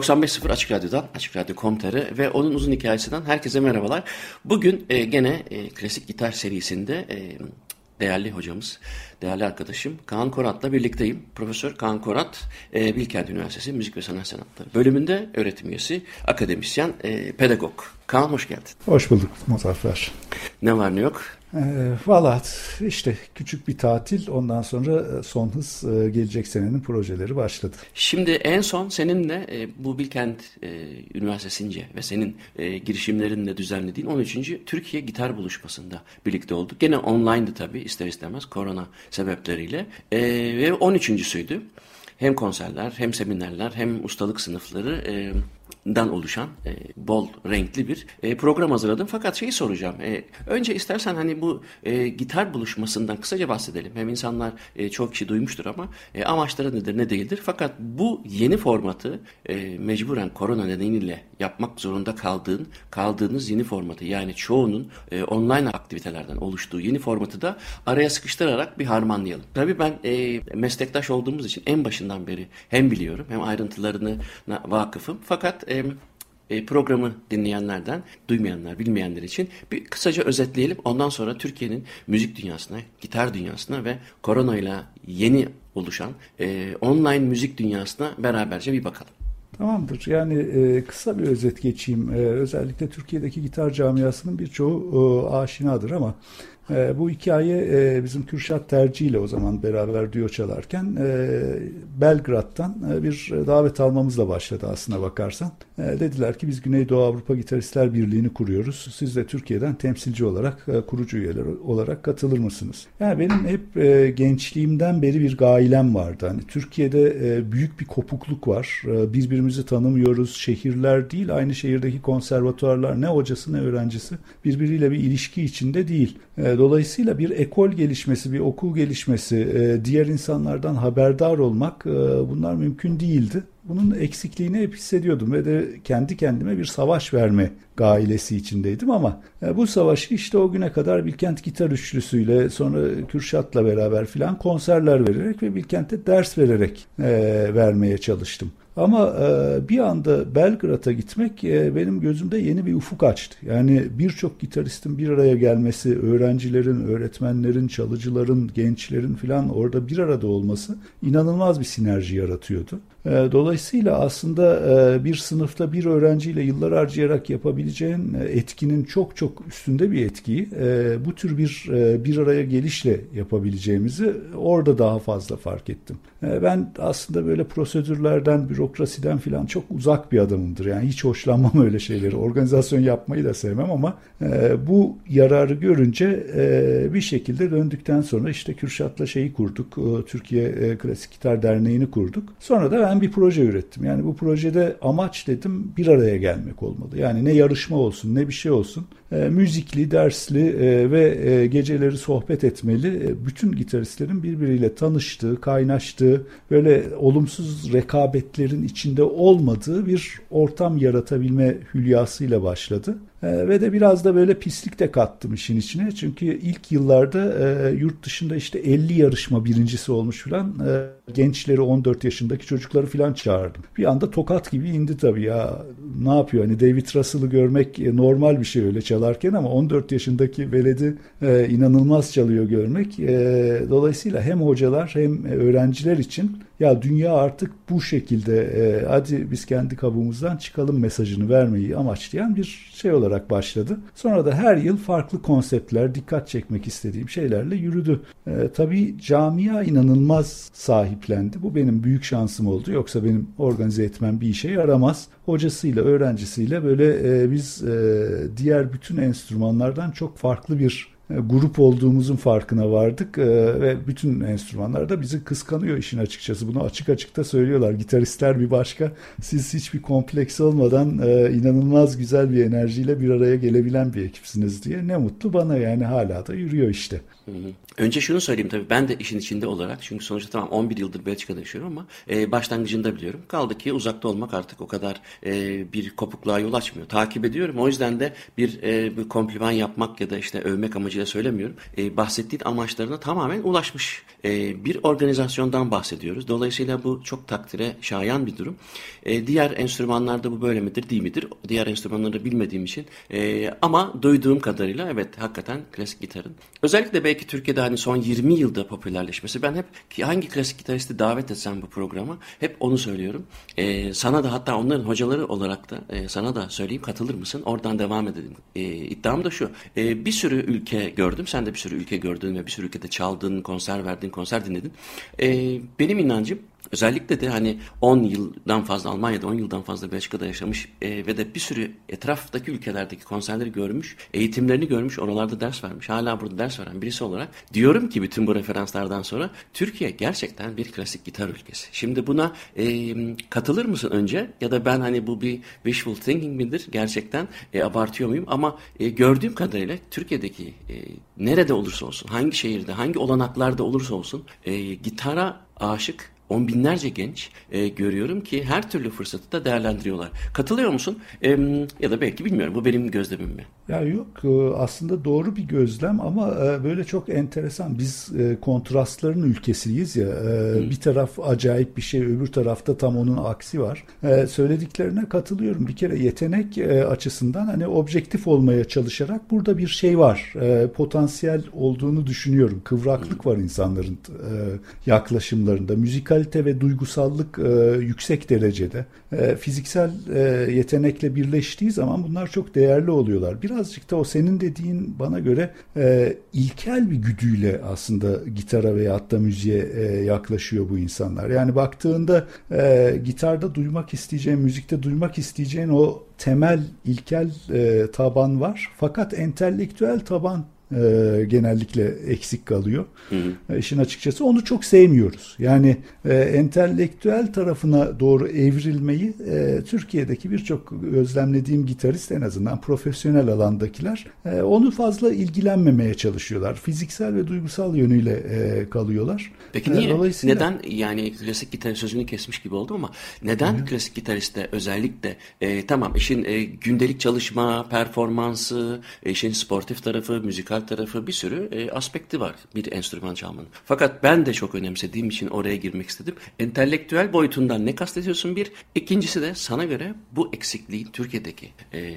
...95.0 Açık Radyo'dan, Açık Radyo.com.tr ve onun uzun hikayesinden herkese merhabalar. Bugün e, gene e, klasik gitar serisinde e, değerli hocamız, değerli arkadaşım Kaan Korat'la birlikteyim. Profesör Kaan Korat, e, Bilkent Üniversitesi Müzik ve Sanat Sanatları bölümünde öğretim üyesi, akademisyen, e, pedagog. Kaan hoş geldin. Hoş bulduk Muzaffer. Ne var ne yok? E, Valla işte küçük bir tatil ondan sonra e, son hız e, gelecek senenin projeleri başladı. Şimdi en son seninle e, bu Bilkent Üniversitesi'nce ve senin e, girişimlerinle düzenlediğin 13. Türkiye Gitar Buluşması'nda birlikte olduk. Gene online'dı tabii ister istemez korona sebepleriyle e, ve 13.süydü. Hem konserler hem seminerler hem ustalık sınıfları dan oluşan e, bol renkli bir e, program hazırladım. Fakat şeyi soracağım. E, önce istersen hani bu e, gitar buluşmasından kısaca bahsedelim. Hem insanlar e, çok kişi duymuştur ama e, amaçları nedir ne değildir. Fakat bu yeni formatı e, mecburen korona nedeniyle yapmak zorunda kaldığın kaldığınız yeni formatı yani çoğunun e, online aktivitelerden oluştuğu yeni formatı da araya sıkıştırarak bir harmanlayalım. Tabii ben e, meslektaş olduğumuz için en başından beri hem biliyorum hem ayrıntılarını vakıfım. Fakat e, e, programı dinleyenlerden, duymayanlar, bilmeyenler için bir kısaca özetleyelim. Ondan sonra Türkiye'nin müzik dünyasına, gitar dünyasına ve koronayla yeni oluşan e, online müzik dünyasına beraberce bir bakalım. Tamamdır. Yani e, kısa bir özet geçeyim. E, özellikle Türkiye'deki gitar camiasının birçoğu e, aşinadır ama e, bu hikaye e, bizim Kürşat Tercih ile o zaman beraber diyor çalarken e, Belgrad'dan e, bir davet almamızla başladı aslına bakarsan. E, dediler ki biz Güneydoğu Avrupa Gitaristler Birliği'ni kuruyoruz. Siz de Türkiye'den temsilci olarak, e, kurucu üyeler olarak katılır mısınız? Yani benim hep e, gençliğimden beri bir gailem vardı. Hani Türkiye'de büyük bir kopukluk var. Birbirimizi tanımıyoruz. Şehirler değil, aynı şehirdeki konservatuarlar ne hocası ne öğrencisi birbiriyle bir ilişki içinde değil. Dolayısıyla bir ekol gelişmesi, bir okul gelişmesi, diğer insanlardan haberdar olmak bunlar mümkün değildi. Bunun eksikliğini hep hissediyordum ve de kendi kendime bir savaş verme gailesi içindeydim ama bu savaşı işte o güne kadar Bilkent Gitar Üçlüsü'yle sonra Kürşat'la beraber filan konserler vererek ve Bilkent'te ders vererek vermeye çalıştım. Ama e, bir anda Belgrad'a gitmek e, benim gözümde yeni bir ufuk açtı. Yani birçok gitaristin bir araya gelmesi, öğrencilerin, öğretmenlerin, çalıcıların, gençlerin filan orada bir arada olması inanılmaz bir sinerji yaratıyordu. E, dolayısıyla aslında bir sınıfta bir öğrenciyle yıllar harcayarak yapabileceğin etkinin çok çok üstünde bir etkiyi bu tür bir bir araya gelişle yapabileceğimizi orada daha fazla fark ettim. Ben aslında böyle prosedürlerden, bürokrasiden filan çok uzak bir adamımdır. Yani hiç hoşlanmam öyle şeyleri. Organizasyon yapmayı da sevmem ama bu yararı görünce bir şekilde döndükten sonra işte Kürşat'la şeyi kurduk. Türkiye Klasik Gitar Derneği'ni kurduk. Sonra da ben bir proje ürettim. Yani bu projede amaç dedim bir araya gelmek olmalı. Yani ne yarışma olsun ne bir şey olsun. E, müzikli, dersli e, ve e, geceleri sohbet etmeli. E, bütün gitaristlerin birbiriyle tanıştığı, kaynaştığı, böyle olumsuz rekabetlerin içinde olmadığı bir ortam yaratabilme hülyasıyla başladı. E, ve de biraz da böyle pislik de kattım işin içine. Çünkü ilk yıllarda e, yurt dışında işte 50 yarışma birincisi olmuş falan. E, gençleri 14 yaşındaki çocukları falan çağırdım. Bir anda tokat gibi indi tabii ya. Ne yapıyor? Hani David Russell'ı görmek e, normal bir şey öyle çalarken ama 14 yaşındaki veledi e, inanılmaz çalıyor görmek. E, dolayısıyla hem hocalar hem öğrenciler için ya dünya artık bu şekilde e, hadi biz kendi kabuğumuzdan çıkalım mesajını vermeyi amaçlayan bir şey olarak başladı. Sonra da her yıl farklı konseptler, dikkat çekmek istediğim şeylerle yürüdü. E, tabii camia inanılmaz sahiplendi. Bu benim büyük şansım oldu. Yoksa benim organize etmem bir işe yaramaz. Hocasıyla, öğrencisiyle böyle e, biz e, diğer bütün enstrümanlardan çok farklı bir grup olduğumuzun farkına vardık e, ve bütün enstrümanlar da bizi kıskanıyor işin açıkçası. Bunu açık açık da söylüyorlar. Gitaristler bir başka. Siz hiçbir kompleks olmadan e, inanılmaz güzel bir enerjiyle bir araya gelebilen bir ekipsiniz diye. Ne mutlu bana yani hala da yürüyor işte. Önce şunu söyleyeyim tabii ben de işin içinde olarak çünkü sonuçta tamam 11 yıldır Belçika'da yaşıyorum ama e, başlangıcında biliyorum. Kaldı ki uzakta olmak artık o kadar e, bir kopukluğa yol açmıyor. Takip ediyorum. O yüzden de bir, e, bir kompliman yapmak ya da işte övmek amacıyla söylemiyorum. E, bahsettiğin amaçlarına tamamen ulaşmış e, bir organizasyondan bahsediyoruz. Dolayısıyla bu çok takdire şayan bir durum. E, diğer enstrümanlarda bu böyle midir değil midir? Diğer enstrümanları bilmediğim için e, ama duyduğum kadarıyla evet hakikaten klasik gitarın. Özellikle belki Türkiye'de hani son 20 yılda popülerleşmesi. Ben hep hangi klasik gitaristi davet etsem bu programa hep onu söylüyorum. E, sana da hatta onların hocaları olarak da e, sana da söyleyeyim katılır mısın? Oradan devam edelim. E, iddiam da şu. E, bir sürü ülke gördüm. Sen de bir sürü ülke gördün ve bir sürü ülkede çaldın, konser verdin, konser dinledin. E, benim inancım Özellikle de hani 10 yıldan fazla Almanya'da 10 yıldan fazla Belçika'da yaşamış e, ve de bir sürü etraftaki ülkelerdeki konserleri görmüş, eğitimlerini görmüş, oralarda ders vermiş. Hala burada ders veren birisi olarak diyorum ki bütün bu referanslardan sonra Türkiye gerçekten bir klasik gitar ülkesi. Şimdi buna e, katılır mısın önce ya da ben hani bu bir wishful thinking midir gerçekten e, abartıyor muyum ama e, gördüğüm kadarıyla Türkiye'deki e, nerede olursa olsun, hangi şehirde, hangi olanaklarda olursa olsun e, gitara aşık on binlerce genç e, görüyorum ki her türlü fırsatı da değerlendiriyorlar. Katılıyor musun? E, ya da belki bilmiyorum. Bu benim gözlemim mi? Ya yok e, aslında doğru bir gözlem ama e, böyle çok enteresan. Biz e, kontrastların ülkesiyiz ya. Bir taraf acayip bir şey, öbür tarafta tam onun aksi var. Söylediklerine katılıyorum. Bir kere yetenek açısından hani objektif olmaya çalışarak burada bir şey var. Potansiyel olduğunu düşünüyorum. Kıvraklık var insanların yaklaşımlarında. Müzikalite ve duygusallık yüksek derecede. Fiziksel yetenekle birleştiği zaman bunlar çok değerli oluyorlar. Biraz birazcık da o senin dediğin bana göre e, ilkel bir güdüyle aslında gitara veya hatta müziğe e, yaklaşıyor bu insanlar. Yani baktığında e, gitarda duymak isteyeceğin, müzikte duymak isteyeceğin o temel ilkel e, taban var. Fakat entelektüel taban e, genellikle eksik kalıyor. Hı hı. E, işin açıkçası onu çok sevmiyoruz. Yani e, entelektüel tarafına doğru evrilmeyi e, Türkiye'deki birçok gözlemlediğim gitarist en azından profesyonel alandakiler e, onu fazla ilgilenmemeye çalışıyorlar. Fiziksel ve duygusal yönüyle e, kalıyorlar. Peki e, niye? Dolayısıyla... Neden yani klasik gitar sözünü kesmiş gibi oldum ama neden hı. klasik gitariste özellikle e, tamam işin e, gündelik çalışma, performansı, işin sportif tarafı, müzikal müzikal tarafı bir sürü e, aspekti var bir enstrüman çalmanın. Fakat ben de çok önemsediğim için oraya girmek istedim. Entelektüel boyutundan ne kastediyorsun bir? İkincisi de sana göre bu eksikliğin Türkiye'deki e,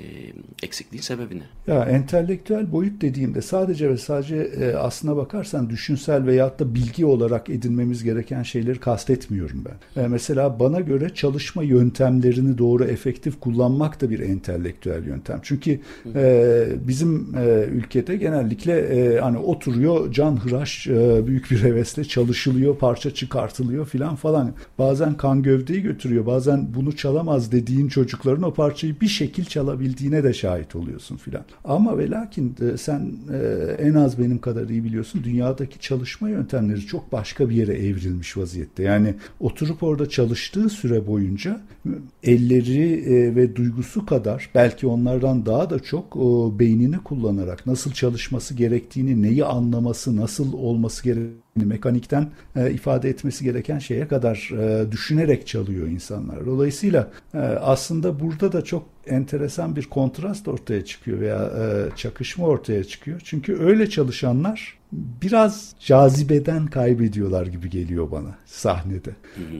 eksikliğin sebebi ne? Ya entelektüel boyut dediğimde sadece ve sadece e, aslına bakarsan düşünsel veyahut da bilgi olarak edinmemiz gereken şeyleri kastetmiyorum ben. E, mesela bana göre çalışma yöntemlerini doğru efektif kullanmak da bir entelektüel yöntem. Çünkü e, bizim e, ülkede genellikle genellikle e, hani oturuyor can hıraş e, büyük bir hevesle çalışılıyor, parça çıkartılıyor filan falan. Bazen kan gövdeyi götürüyor. Bazen bunu çalamaz dediğin çocukların o parçayı bir şekil çalabildiğine de şahit oluyorsun filan. Ama ve lakin e, sen e, en az benim kadar iyi biliyorsun dünyadaki çalışma yöntemleri çok başka bir yere evrilmiş vaziyette. Yani oturup orada çalıştığı süre boyunca elleri e, ve duygusu kadar belki onlardan daha da çok o, beynini kullanarak nasıl çalışması yapması gerektiğini, neyi anlaması, nasıl olması gerektiğini mekanikten e, ifade etmesi gereken şeye kadar e, düşünerek çalıyor insanlar. Dolayısıyla e, aslında burada da çok enteresan bir kontrast ortaya çıkıyor veya e, çakışma ortaya çıkıyor. Çünkü öyle çalışanlar biraz cazibeden kaybediyorlar gibi geliyor bana sahnede.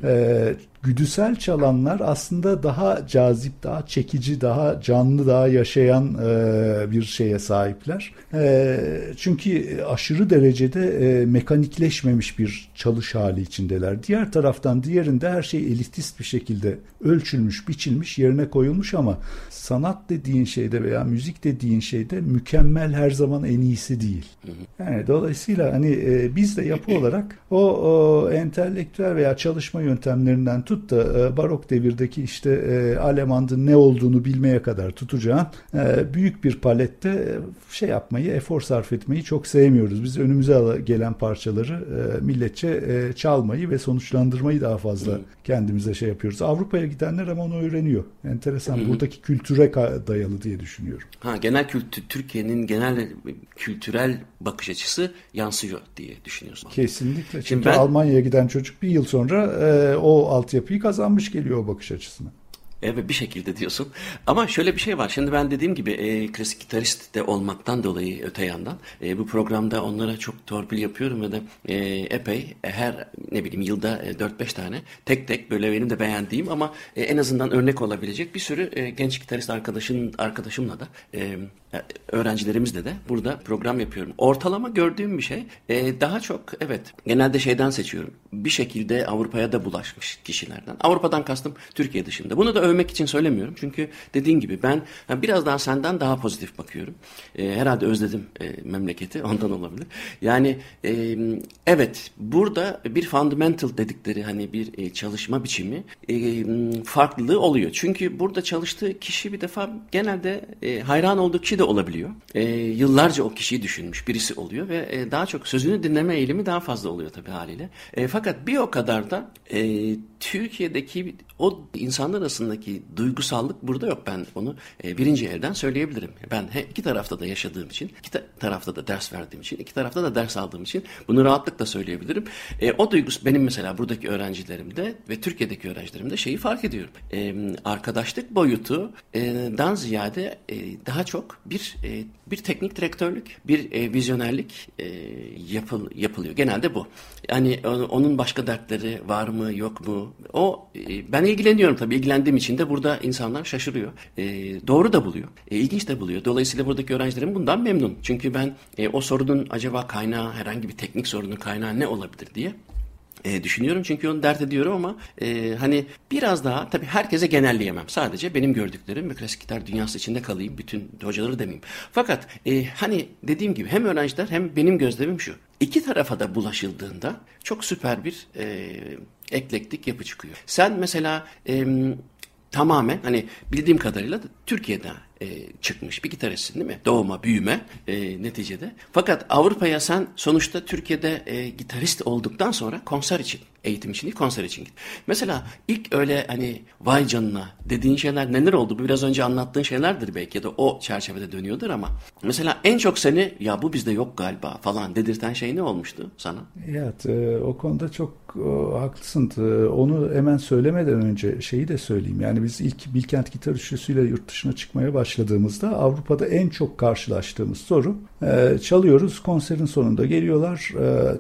Ee, güdüsel çalanlar aslında daha cazip, daha çekici, daha canlı, daha yaşayan e, bir şeye sahipler. E, çünkü aşırı derecede e, mekanikleşmemiş bir çalış hali içindeler. Diğer taraftan diğerinde her şey elitist bir şekilde ölçülmüş, biçilmiş, yerine koyulmuş ama sanat dediğin şeyde veya müzik dediğin şeyde mükemmel her zaman en iyisi değil. Yani dolayısıyla hani e, biz de yapı olarak o, o entelektüel veya çalışma yöntemlerinden tut da e, barok devirdeki işte e, Allemand'ın ne olduğunu bilmeye kadar tutacağın e, büyük bir palette şey yapmayı, efor sarf etmeyi çok sevmiyoruz. Biz önümüze gelen parçaları milletçe çalmayı ve sonuçlandırmayı daha fazla kendimize şey yapıyoruz. Avrupa'ya gidenler ama onu öğreniyor. Enteresan. Buradaki kültüre dayalı diye düşünüyorum. Ha genel kültür Türkiye'nin genel kültürel bakış açısı yansıyor diye düşünüyorsun. Kesinlikle. Çünkü Şimdi ben, Almanya'ya giden çocuk bir yıl sonra e, o altyapıyı kazanmış geliyor o bakış açısına. Evet bir şekilde diyorsun. Ama şöyle bir şey var. Şimdi ben dediğim gibi e, klasik gitarist de olmaktan dolayı öte yandan e, bu programda onlara çok torpil yapıyorum ve de e, epey e, her ne bileyim yılda e, 4-5 tane tek tek böyle benim de beğendiğim ama e, en azından örnek olabilecek bir sürü e, genç gitarist arkadaşın arkadaşımla da e, öğrencilerimizle de burada program yapıyorum. Ortalama gördüğüm bir şey e, daha çok evet genelde şeyden seçiyorum. Bir şekilde Avrupa'ya da bulaşmış kişilerden. Avrupa'dan kastım Türkiye dışında. Bunu da övmek için söylemiyorum. Çünkü dediğin gibi ben yani biraz daha senden daha pozitif bakıyorum. E, herhalde özledim e, memleketi ondan olabilir. Yani e, evet burada bir fundamental dedikleri hani bir e, çalışma biçimi e, farklılığı oluyor. Çünkü burada çalıştığı kişi bir defa genelde e, hayran olduğu kişi de olabiliyor. E, yıllarca o kişiyi düşünmüş birisi oluyor ve e, daha çok sözünü dinleme eğilimi daha fazla oluyor tabii haliyle. E, fakat bir o kadar da e, Türkiye'deki o insanlar arasındaki duygusallık burada yok. Ben onu e, birinci elden söyleyebilirim. Ben iki tarafta da yaşadığım için, iki ta- tarafta da ders verdiğim için, iki tarafta da ders aldığım için bunu rahatlıkla söyleyebilirim. E, o duygus benim mesela buradaki öğrencilerimde ve Türkiye'deki öğrencilerimde şeyi fark ediyorum. E, arkadaşlık boyutundan ziyade e, daha çok bir bir teknik direktörlük, bir e, vizyonerlik e, yapıl, yapılıyor. Genelde bu. Yani onun başka dertleri var mı, yok mu? O e, ben ilgileniyorum tabii. İlgilendiğim için de burada insanlar şaşırıyor. E, doğru da buluyor. E, ilginç de buluyor. Dolayısıyla buradaki öğrencilerim bundan memnun. Çünkü ben e, o sorunun acaba kaynağı, herhangi bir teknik sorunun kaynağı ne olabilir diye e, düşünüyorum çünkü onu dert ediyorum ama e, hani biraz daha tabii herkese genelleyemem. Sadece benim gördüklerim ve klasik gitar dünyası içinde kalayım. Bütün hocaları demeyeyim. Fakat e, hani dediğim gibi hem öğrenciler hem benim gözlemim şu. İki tarafa da bulaşıldığında çok süper bir e, eklektik yapı çıkıyor. Sen mesela e, tamamen hani bildiğim kadarıyla Türkiye'de e, çıkmış bir gitaristsin değil mi? Doğuma, büyüme e, neticede. Fakat Avrupa'ya sen sonuçta Türkiye'de e, gitarist olduktan sonra konser için, eğitim için değil konser için git. Mesela ilk öyle hani vay canına dediğin şeyler neler oldu? Bu biraz önce anlattığın şeylerdir belki ya da o çerçevede dönüyordur ama mesela en çok seni ya bu bizde yok galiba falan dedirten şey ne olmuştu sana? Evet e, o konuda çok haklısın. E, onu hemen söylemeden önce şeyi de söyleyeyim. Yani biz ilk Bilkent Gitar Üçlüsü'yle yurt dışına çıkmaya başladığımızda Avrupa'da en çok karşılaştığımız soru e, çalıyoruz konserin sonunda geliyorlar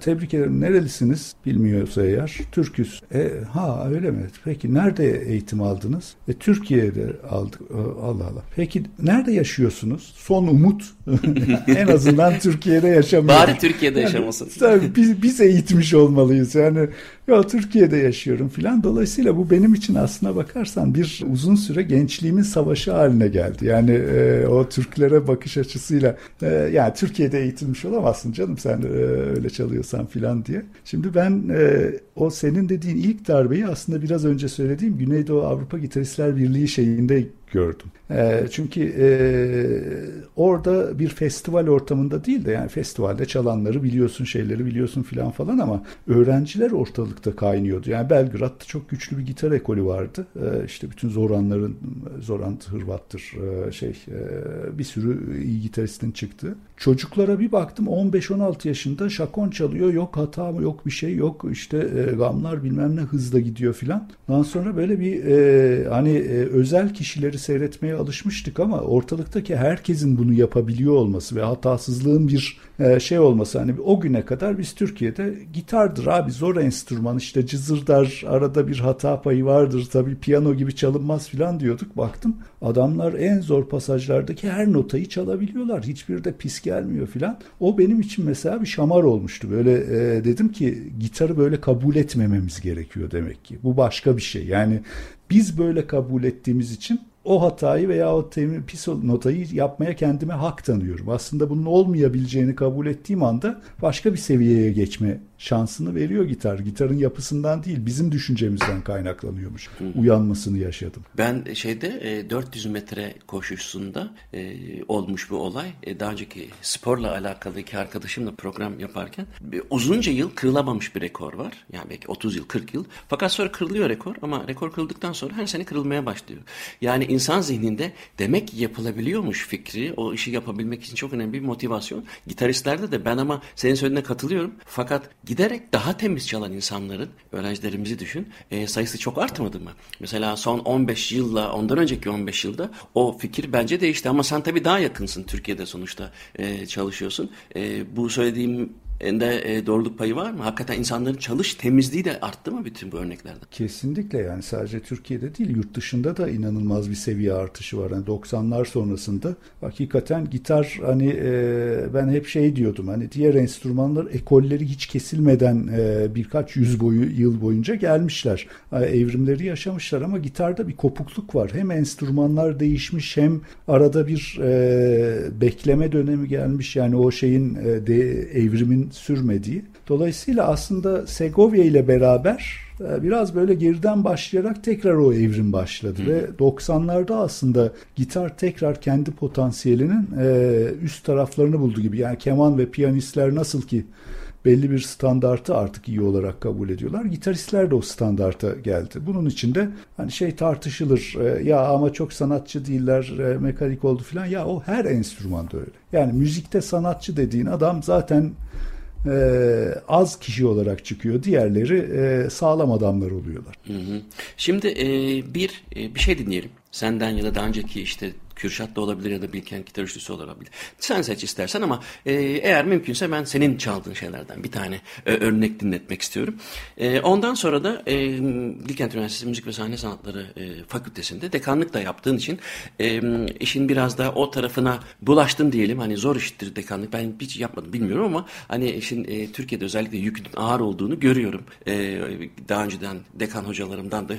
tebrik ederim nerelisiniz bilmiyorsa eğer Türküz. E, ha öyle mi? Peki nerede eğitim aldınız? E, Türkiye'de aldık. E, Allah Allah. Peki nerede yaşıyorsunuz? Son umut en azından Türkiye'de yaşamıyor. Bari Türkiye'de yani, yaşamasın. Tabii biz, biz eğitmiş olmalıyız. Yani ya Türkiye'de yaşıyorum filan. Dolayısıyla bu benim için aslına bakarsan bir uzun süre gençliğimin savaşı haline geldi. Yani e, o Türklere bakış açısıyla e, yani Türkiye'de eğitilmiş olamazsın canım sen e, öyle çalıyorsan filan diye. Şimdi ben e, o senin dediğin ilk darbeyi aslında biraz önce söylediğim Güneydoğu Avrupa Gitaristler Birliği şeyinde gördüm. E, çünkü e, orada bir festival ortamında değil de yani festivalde çalanları biliyorsun, şeyleri biliyorsun filan falan ama öğrenciler ortalıkta kaynıyordu. Yani Belgrad'da çok güçlü bir gitar ekolü vardı. E, işte bütün Zoranların, Zoran Hırvat'tır, e, şey e, bir sürü iyi gitaristin çıktı. Çocuklara bir baktım 15-16 yaşında şakon çalıyor. Yok hata mı yok bir şey yok. işte e, gamlar bilmem ne hızla gidiyor filan. Ondan sonra böyle bir e, hani özel kişileri seyretmeye alışmıştık ama ortalıktaki herkesin bunu yapabiliyor olması ve hatasızlığın bir e, şey olması hani o güne kadar biz Türkiye'de gitardır abi zor enstrüman işte cızırdar arada bir hata payı vardır tabii piyano gibi çalınmaz filan diyorduk. Baktım adamlar en zor pasajlardaki her notayı çalabiliyorlar hiçbir de pis gelmiyor filan. O benim için mesela bir şamar olmuştu. Böyle e, dedim ki gitarı böyle kabul etmememiz gerekiyor demek ki. Bu başka bir şey. Yani biz böyle kabul ettiğimiz için o hatayı veya o temi, pis notayı yapmaya kendime hak tanıyorum. Aslında bunun olmayabileceğini kabul ettiğim anda başka bir seviyeye geçme şansını veriyor gitar. Gitarın yapısından değil bizim düşüncemizden kaynaklanıyormuş. Uyanmasını yaşadım. Ben şeyde 400 e, metre koşusunda e, olmuş bu olay. E, daha önceki sporla alakalı iki arkadaşımla program yaparken uzunca yıl kırılamamış bir rekor var. Yani belki 30 yıl 40 yıl. Fakat sonra kırılıyor rekor ama rekor kırıldıktan sonra her sene kırılmaya başlıyor. Yani insan zihninde demek yapılabiliyormuş fikri o işi yapabilmek için çok önemli bir motivasyon. Gitaristlerde de ben ama senin söylediğine katılıyorum. Fakat giderek daha temiz çalan insanların, öğrencilerimizi düşün, e, sayısı çok artmadı mı? Mesela son 15 yılla, ondan önceki 15 yılda o fikir bence değişti. Ama sen tabii daha yakınsın Türkiye'de sonuçta e, çalışıyorsun. E, bu söylediğim de e, doğruluk payı var mı? Hakikaten insanların çalış temizliği de arttı mı bütün bu örneklerde? Kesinlikle yani sadece Türkiye'de değil yurt dışında da inanılmaz bir seviye artışı var. Yani 90'lar sonrasında hakikaten gitar hani e, ben hep şey diyordum hani diğer enstrümanlar ekolleri hiç kesilmeden e, birkaç yüz boyu yıl boyunca gelmişler. Yani evrimleri yaşamışlar ama gitarda bir kopukluk var. Hem enstrümanlar değişmiş hem arada bir e, bekleme dönemi gelmiş. Yani o şeyin e, de, evrimin sürmediği. Dolayısıyla aslında Segovia ile beraber e, biraz böyle geriden başlayarak tekrar o evrim başladı Hı. ve 90'larda aslında gitar tekrar kendi potansiyelinin e, üst taraflarını buldu gibi. Yani keman ve piyanistler nasıl ki belli bir standartı artık iyi olarak kabul ediyorlar. Gitaristler de o standarta geldi. Bunun için de hani şey tartışılır. E, ya ama çok sanatçı değiller, mekanik oldu falan. Ya o her enstrümanda öyle. Yani müzikte sanatçı dediğin adam zaten e, az kişi olarak çıkıyor. Diğerleri e, sağlam adamlar oluyorlar. Hı hı. Şimdi e, bir e, bir şey dinleyelim. Senden ya da daha önceki işte Kürşat da olabilir ya da Bilkent gitar üçlüsü olabilir. Sen seç istersen ama e, eğer mümkünse ben senin çaldığın şeylerden bir tane e, örnek dinletmek istiyorum. E, ondan sonra da e, Bilkent Üniversitesi Müzik ve Sahne Sanatları e, Fakültesinde dekanlık da yaptığın için e, işin biraz da o tarafına bulaştın diyelim. Hani zor iştir dekanlık. Ben hiç yapmadım bilmiyorum ama hani işin e, Türkiye'de özellikle yükün ağır olduğunu görüyorum. E, daha önceden dekan hocalarımdan da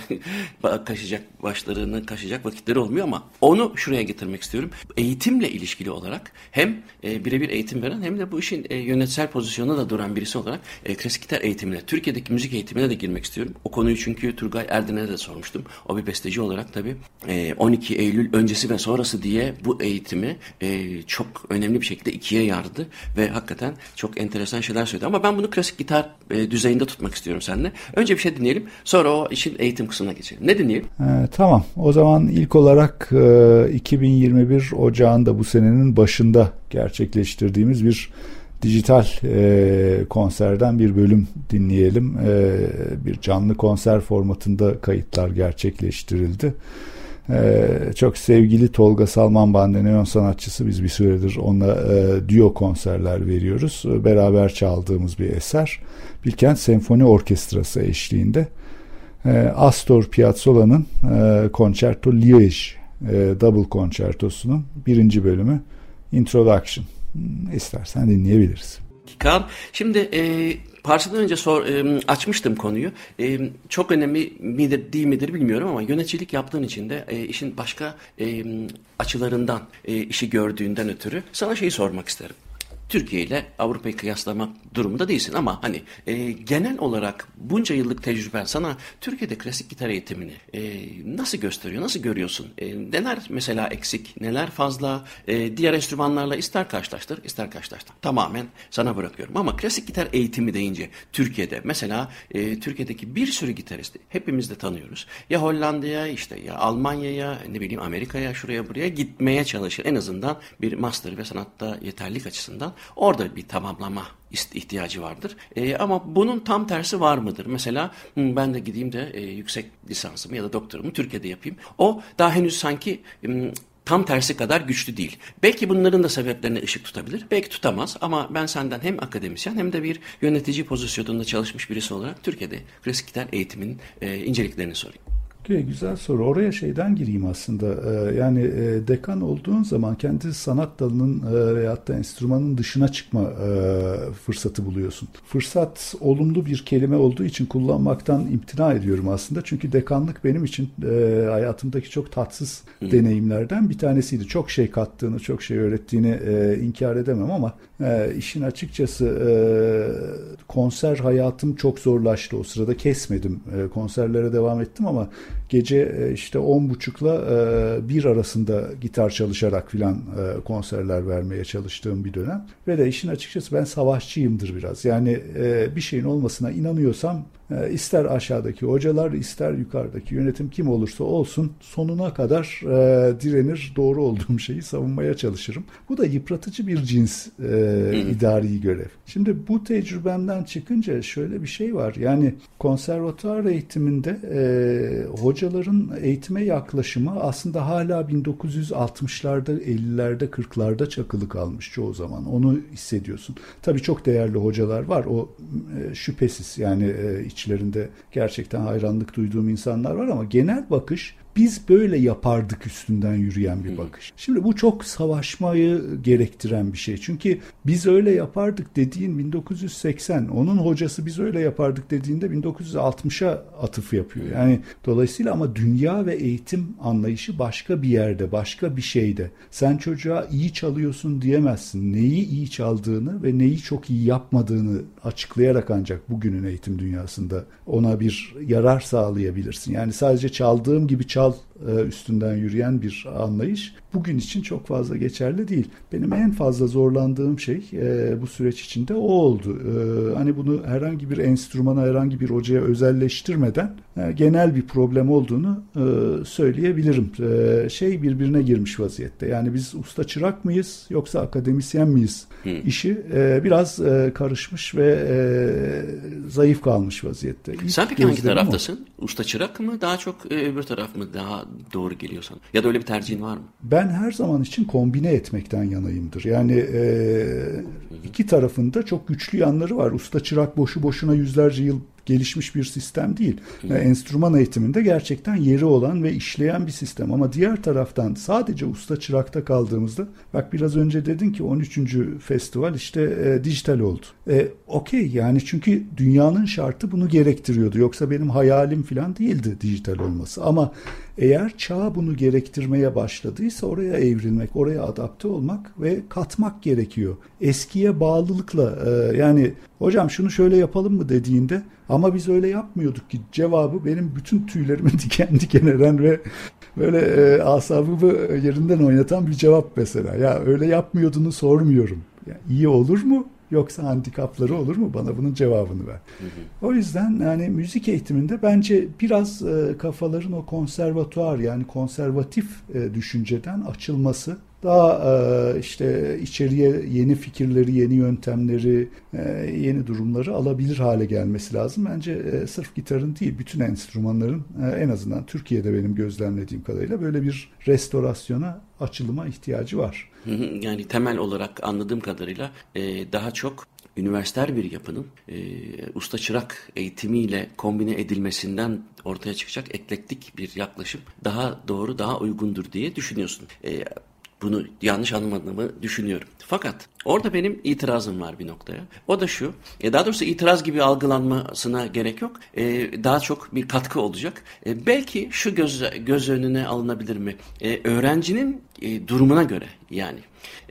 kaşıyacak başlarını kaşıyacak vakitleri olmuyor ama onu şuraya getirmek istiyorum. Eğitimle ilişkili olarak hem e, birebir eğitim veren hem de bu işin e, yönetsel pozisyonunda da duran birisi olarak e, klasik gitar eğitimine, Türkiye'deki müzik eğitimine de girmek istiyorum. O konuyu çünkü Turgay Erdin'e de sormuştum. O bir besteci olarak tabii e, 12 Eylül öncesi ve sonrası diye bu eğitimi e, çok önemli bir şekilde ikiye yardı ve hakikaten çok enteresan şeyler söyledi. Ama ben bunu klasik gitar e, düzeyinde tutmak istiyorum seninle. Önce bir şey dinleyelim. Sonra o işin eğitim kısmına geçelim. Ne dinleyelim? E, tamam. O zaman ilk olarak e, 2021 Ocağı'nda bu senenin başında gerçekleştirdiğimiz bir dijital e, konserden bir bölüm dinleyelim. E, bir canlı konser formatında kayıtlar gerçekleştirildi. E, çok sevgili Tolga Salman bandoneon sanatçısı biz bir süredir onunla e, duo konserler veriyoruz. Beraber çaldığımız bir eser. Bilkent Senfoni Orkestrası eşliğinde. E, Astor Piazzolla'nın e, Concerto Liège e, Double Concertosu'nun birinci bölümü Introduction. İstersen dinleyebiliriz. Kaan, şimdi e, parçadan önce sor, e, açmıştım konuyu. E, çok önemli midir değil midir bilmiyorum ama yöneticilik yaptığın için de e, işin başka e, açılarından e, işi gördüğünden ötürü sana şeyi sormak isterim. Türkiye ile Avrupa'yı kıyaslamak durumunda değilsin ama hani e, genel olarak bunca yıllık tecrüben sana Türkiye'de klasik gitar eğitimini e, nasıl gösteriyor, nasıl görüyorsun? E, neler mesela eksik, neler fazla? E, diğer enstrümanlarla ister karşılaştır, ister karşılaştır. Tamamen sana bırakıyorum ama klasik gitar eğitimi deyince Türkiye'de mesela e, Türkiye'deki bir sürü gitaristi hepimiz de tanıyoruz. Ya Hollanda'ya işte ya Almanya'ya ne bileyim Amerika'ya şuraya buraya gitmeye çalışır. En azından bir master ve sanatta yeterlik açısından orada bir tamamlama ihtiyacı vardır. E, ama bunun tam tersi var mıdır? Mesela ben de gideyim de e, yüksek lisansımı ya da doktorumu Türkiye'de yapayım. O daha henüz sanki tam tersi kadar güçlü değil. Belki bunların da sebeplerine ışık tutabilir, belki tutamaz ama ben senden hem akademisyen hem de bir yönetici pozisyonunda çalışmış birisi olarak Türkiye'de klasik gitar eğitimin e, inceliklerini sorayım. Güzel soru. Oraya şeyden gireyim aslında. Ee, yani e, dekan olduğun zaman kendi sanat dalının e, veyahut da enstrümanın dışına çıkma e, fırsatı buluyorsun. Fırsat olumlu bir kelime olduğu için kullanmaktan imtina ediyorum aslında. Çünkü dekanlık benim için e, hayatımdaki çok tatsız Hı. deneyimlerden bir tanesiydi. Çok şey kattığını, çok şey öğrettiğini e, inkar edemem ama e, işin açıkçası e, konser hayatım çok zorlaştı. O sırada kesmedim. E, konserlere devam ettim ama gece e, işte on buçukla e, bir arasında gitar çalışarak filan e, konserler vermeye çalıştığım bir dönem. Ve de işin açıkçası ben savaşçıyımdır biraz. Yani bir şeyin olmasına inanıyorsam ister aşağıdaki hocalar ister yukarıdaki yönetim kim olursa olsun sonuna kadar direnir doğru olduğum şeyi savunmaya çalışırım. Bu da yıpratıcı bir cins idari görev. Şimdi bu tecrübemden çıkınca şöyle bir şey var. Yani konservatuar eğitiminde e, hocaların eğitime yaklaşımı aslında hala 1960'larda 50'lerde 40'larda çakılı kalmış çoğu zaman. Onu hissediyorsun. Tabii çok değerli hocalar var. O e, şüphesiz yani e, içlerinde gerçekten hayranlık duyduğum insanlar var ama genel bakış biz böyle yapardık üstünden yürüyen bir bakış. Şimdi bu çok savaşmayı gerektiren bir şey. Çünkü biz öyle yapardık dediğin 1980, onun hocası biz öyle yapardık dediğinde 1960'a atıf yapıyor. Yani dolayısıyla ama dünya ve eğitim anlayışı başka bir yerde, başka bir şeyde. Sen çocuğa iyi çalıyorsun diyemezsin. Neyi iyi çaldığını ve neyi çok iyi yapmadığını açıklayarak ancak bugünün eğitim dünyasında ona bir yarar sağlayabilirsin. Yani sadece çaldığım gibi çal üstünden yürüyen bir anlayış bugün için çok fazla geçerli değil. Benim en fazla zorlandığım şey e, bu süreç içinde o oldu. E, hani bunu herhangi bir enstrümana, herhangi bir hocaya özelleştirmeden genel bir problem olduğunu söyleyebilirim. Şey birbirine girmiş vaziyette. Yani biz usta çırak mıyız yoksa akademisyen miyiz? İşi biraz karışmış ve zayıf kalmış vaziyette. İlk Sen peki hangi taraftasın? O. Usta çırak mı daha çok öbür taraf mı daha doğru geliyor sana? Ya da öyle bir tercihin var mı? Ben her zaman için kombine etmekten yanayımdır. Yani e, iki tarafında çok güçlü yanları var. Usta çırak boşu boşuna yüzlerce yıl gelişmiş bir sistem değil. Yani enstrüman eğitiminde gerçekten yeri olan ve işleyen bir sistem. Ama diğer taraftan sadece usta çırakta kaldığımızda bak biraz önce dedin ki 13. festival işte e, dijital oldu. E, Okey yani çünkü dünyanın şartı bunu gerektiriyordu. Yoksa benim hayalim falan değildi dijital olması. Ama eğer çağ bunu gerektirmeye başladıysa oraya evrilmek, oraya adapte olmak ve katmak gerekiyor. Eskiye bağlılıkla e, yani hocam şunu şöyle yapalım mı dediğinde ama biz öyle yapmıyorduk ki cevabı benim bütün tüylerimi diken diken eden ve böyle e, asabımı yerinden oynatan bir cevap mesela. Ya öyle yapmıyordunu sormuyorum. Ya, iyi olur mu? Yoksa handikapları olur mu? Bana bunun cevabını ver. Hı hı. O yüzden yani müzik eğitiminde bence biraz e, kafaların o konservatuar yani konservatif e, düşünceden açılması daha e, işte içeriye yeni fikirleri, yeni yöntemleri, e, yeni durumları alabilir hale gelmesi lazım. Bence e, sırf gitarın değil, bütün enstrümanların en azından Türkiye'de benim gözlemlediğim kadarıyla böyle bir restorasyona, açılıma ihtiyacı var. Yani temel olarak anladığım kadarıyla daha çok üniversiter bir yapının e, usta çırak eğitimiyle kombine edilmesinden ortaya çıkacak eklektik bir yaklaşım daha doğru, daha uygundur diye düşünüyorsun. E, bunu yanlış anlamadığımı düşünüyorum. Fakat orada benim itirazım var bir noktaya. O da şu. E daha doğrusu itiraz gibi algılanmasına gerek yok. E, daha çok bir katkı olacak. E, belki şu göz, göz önüne alınabilir mi? E, öğrencinin e, durumuna göre yani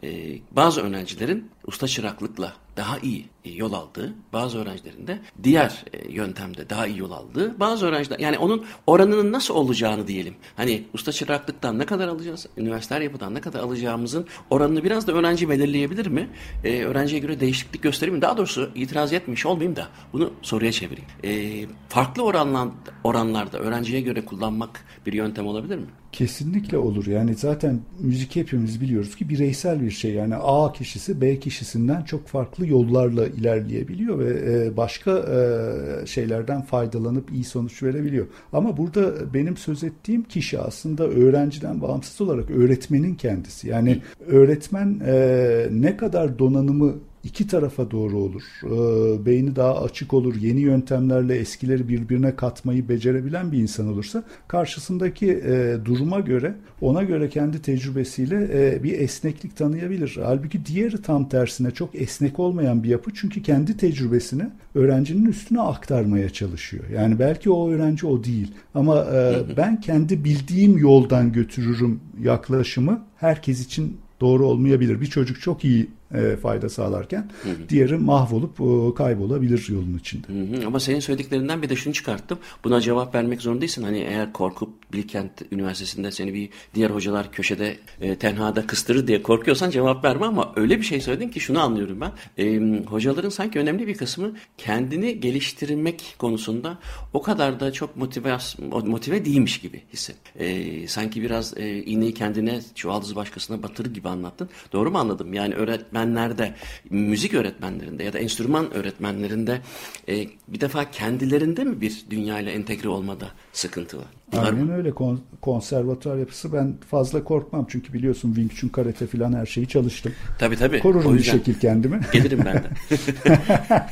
e, bazı öğrencilerin usta çıraklıkla daha iyi yol aldığı, bazı öğrencilerin de diğer e, yöntemde daha iyi yol aldığı, bazı öğrenciler yani onun oranının nasıl olacağını diyelim. Hani usta çıraklıktan ne kadar alacağız, üniversiteler yapıdan ne kadar alacağımızın oranını biraz da öğrenci belirleyebilir mi? Ee, öğrenciye göre değişiklik göstereyim? Daha doğrusu itiraz etmiş olmayayım da bunu soruya çevireyim. Ee, farklı oranlar, oranlarda öğrenciye göre kullanmak bir yöntem olabilir mi? Kesinlikle olur. Yani zaten müzik hepimiz biliyoruz ki bireysel bir şey. Yani A kişisi B kişisinden çok farklı yollarla ilerleyebiliyor ve e, başka e, şeylerden faydalanıp iyi sonuç verebiliyor. Ama burada benim söz ettiğim kişi aslında öğrenciden bağımsız olarak öğretmenin kendisi. Yani öğretmen e, ne kadar donanımı iki tarafa doğru olur. E, beyni daha açık olur. Yeni yöntemlerle eskileri birbirine katmayı becerebilen bir insan olursa karşısındaki e, duruma göre ona göre kendi tecrübesiyle e, bir esneklik tanıyabilir. Halbuki diğeri tam tersine çok esnek olmayan bir yapı çünkü kendi tecrübesini öğrencinin üstüne aktarmaya çalışıyor. Yani belki o öğrenci o değil ama e, ben kendi bildiğim yoldan götürürüm yaklaşımı herkes için doğru olmayabilir. Bir çocuk çok iyi e, fayda sağlarken hı hı. diğeri mahvolup e, kaybolabilir yolun içinde. Hı hı. Ama senin söylediklerinden bir de şunu çıkarttım. Buna cevap vermek zorunda değilsin. Hani eğer korkup Bilkent Üniversitesi'nde seni bir diğer hocalar köşede e, tenhada kıstırır diye korkuyorsan cevap verme ama öyle bir şey söyledin ki şunu anlıyorum ben. E, hocaların sanki önemli bir kısmı kendini geliştirmek konusunda o kadar da çok motive, motive değilmiş gibi hisset. E, sanki biraz e, iğneyi kendine çuvaldızı başkasına batırır gibi anlattın. Doğru mu anladım? Yani öğretmen öğretmenlerde, müzik öğretmenlerinde ya da enstrüman öğretmenlerinde e, bir defa kendilerinde mi bir dünyayla entegre olmada sıkıntı var? Aynen öyle. Kon- konservatuar yapısı ben fazla korkmam. Çünkü biliyorsun Wing Chun karate falan her şeyi çalıştım. Tabii tabii. Korurum bir şekil kendimi. Gelirim ben de.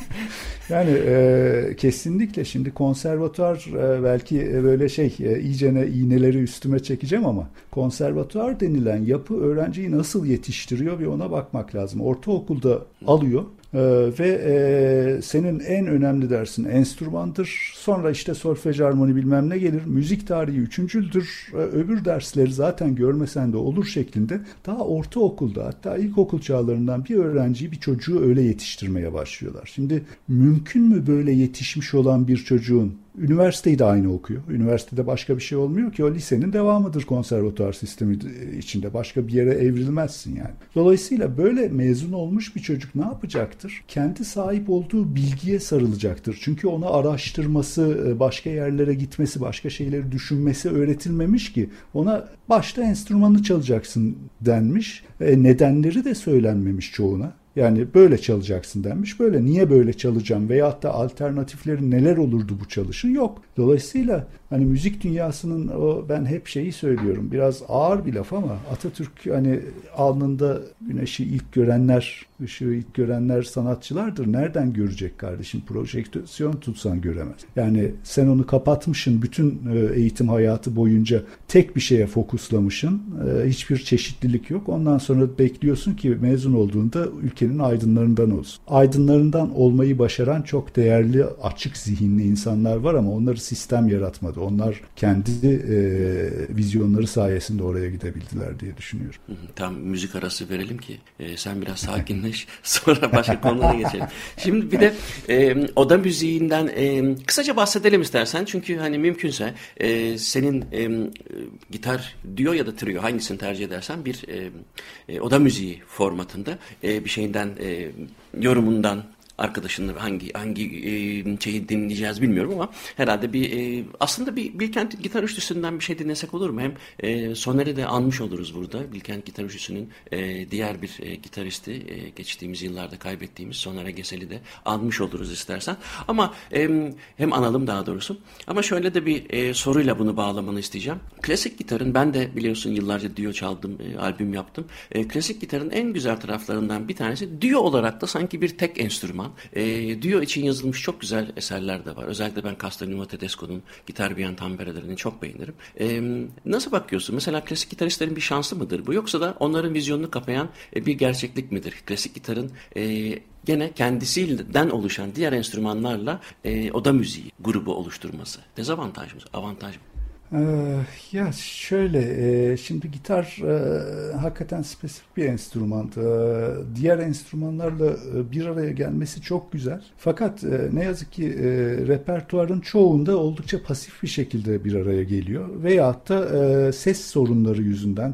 yani e, kesinlikle şimdi konservatuar e, belki e, böyle şey e, iyicene iğneleri üstüme çekeceğim ama konservatuar denilen yapı öğrenciyi nasıl yetiştiriyor bir ona bakmak lazım. Ortaokulda alıyor ee, ve e, senin en önemli dersin enstrümandır. Sonra işte solfej armoni bilmem ne gelir. Müzik tarihi üçüncüldür. Ee, öbür dersleri zaten görmesen de olur şeklinde daha ortaokulda hatta ilkokul çağlarından bir öğrenciyi bir çocuğu öyle yetiştirmeye başlıyorlar. Şimdi mümkün mü böyle yetişmiş olan bir çocuğun Üniversiteyi de aynı okuyor. Üniversitede başka bir şey olmuyor ki o lisenin devamıdır konservatuar sistemi içinde. Başka bir yere evrilmezsin yani. Dolayısıyla böyle mezun olmuş bir çocuk ne yapacaktır? Kendi sahip olduğu bilgiye sarılacaktır. Çünkü ona araştırması, e, başka yerlere gitmesi, başka şeyleri düşünmesi öğretilmemiş ki. Ona başta enstrümanı çalacaksın denmiş. E, nedenleri de söylenmemiş çoğuna. Yani böyle çalacaksın denmiş. Böyle niye böyle çalacağım veyahut da alternatifleri neler olurdu bu çalışın yok. Dolayısıyla hani müzik dünyasının o ben hep şeyi söylüyorum. Biraz ağır bir laf ama Atatürk hani alnında güneşi ilk görenler, ışığı ilk görenler sanatçılardır. Nereden görecek kardeşim? Projeksiyon tutsan göremez. Yani sen onu kapatmışsın bütün e, eğitim hayatı boyunca tek bir şeye fokuslamışsın. E, hiçbir çeşitlilik yok. Ondan sonra bekliyorsun ki mezun olduğunda ülkenin aydınlarından olsun. Aydınlarından olmayı başaran çok değerli, açık zihinli insanlar var ama onları sistem yaratmadı. Onlar kendi e, vizyonları sayesinde oraya gidebildiler diye düşünüyorum. Tam müzik arası verelim ki e, sen biraz sakinleş sonra başka konulara geçelim. Şimdi bir de e, oda müziğinden e, kısaca bahsedelim istersen çünkü hani mümkünse e, senin e, gitar diyor ya da trio hangisini tercih edersen bir e, e, oda müziği formatında e, bir şeyinden e, yorumundan arkadaşının hangi hangi e, şeyi dinleyeceğiz bilmiyorum ama herhalde bir e, aslında bir Bilkent gitar üçlüsünden bir şey dinlesek olur mu? Hem e, Soner'i de anmış oluruz burada. Bilkent gitar üçlüsünün e, diğer bir e, gitaristi e, geçtiğimiz yıllarda kaybettiğimiz Soner Egesel'i de anmış oluruz istersen. Ama e, hem analım daha doğrusu. Ama şöyle de bir e, soruyla bunu bağlamanı isteyeceğim. Klasik gitarın ben de biliyorsun yıllarca diyo çaldım, e, albüm yaptım. E, klasik gitarın en güzel taraflarından bir tanesi diyo olarak da sanki bir tek enstrüman. E, Dio için yazılmış çok güzel eserler de var. Özellikle ben Castellino Tedesco'nun Gitar Bien Tamperelerini çok beğenirim. E, nasıl bakıyorsun? Mesela klasik gitaristlerin bir şansı mıdır bu? Yoksa da onların vizyonunu kapayan e, bir gerçeklik midir? Klasik gitarın e, gene kendisinden oluşan diğer enstrümanlarla e, oda müziği grubu oluşturması. Dezavantaj mı? Avantaj mı? Ee, ya şöyle e, şimdi gitar e, hakikaten spesifik bir enstrüman. E, diğer enstrümanlarla bir araya gelmesi çok güzel. Fakat ne yazık ki repertuarın çoğunda oldukça pasif bir şekilde bir araya geliyor. Veyahut da ses sorunları yüzünden,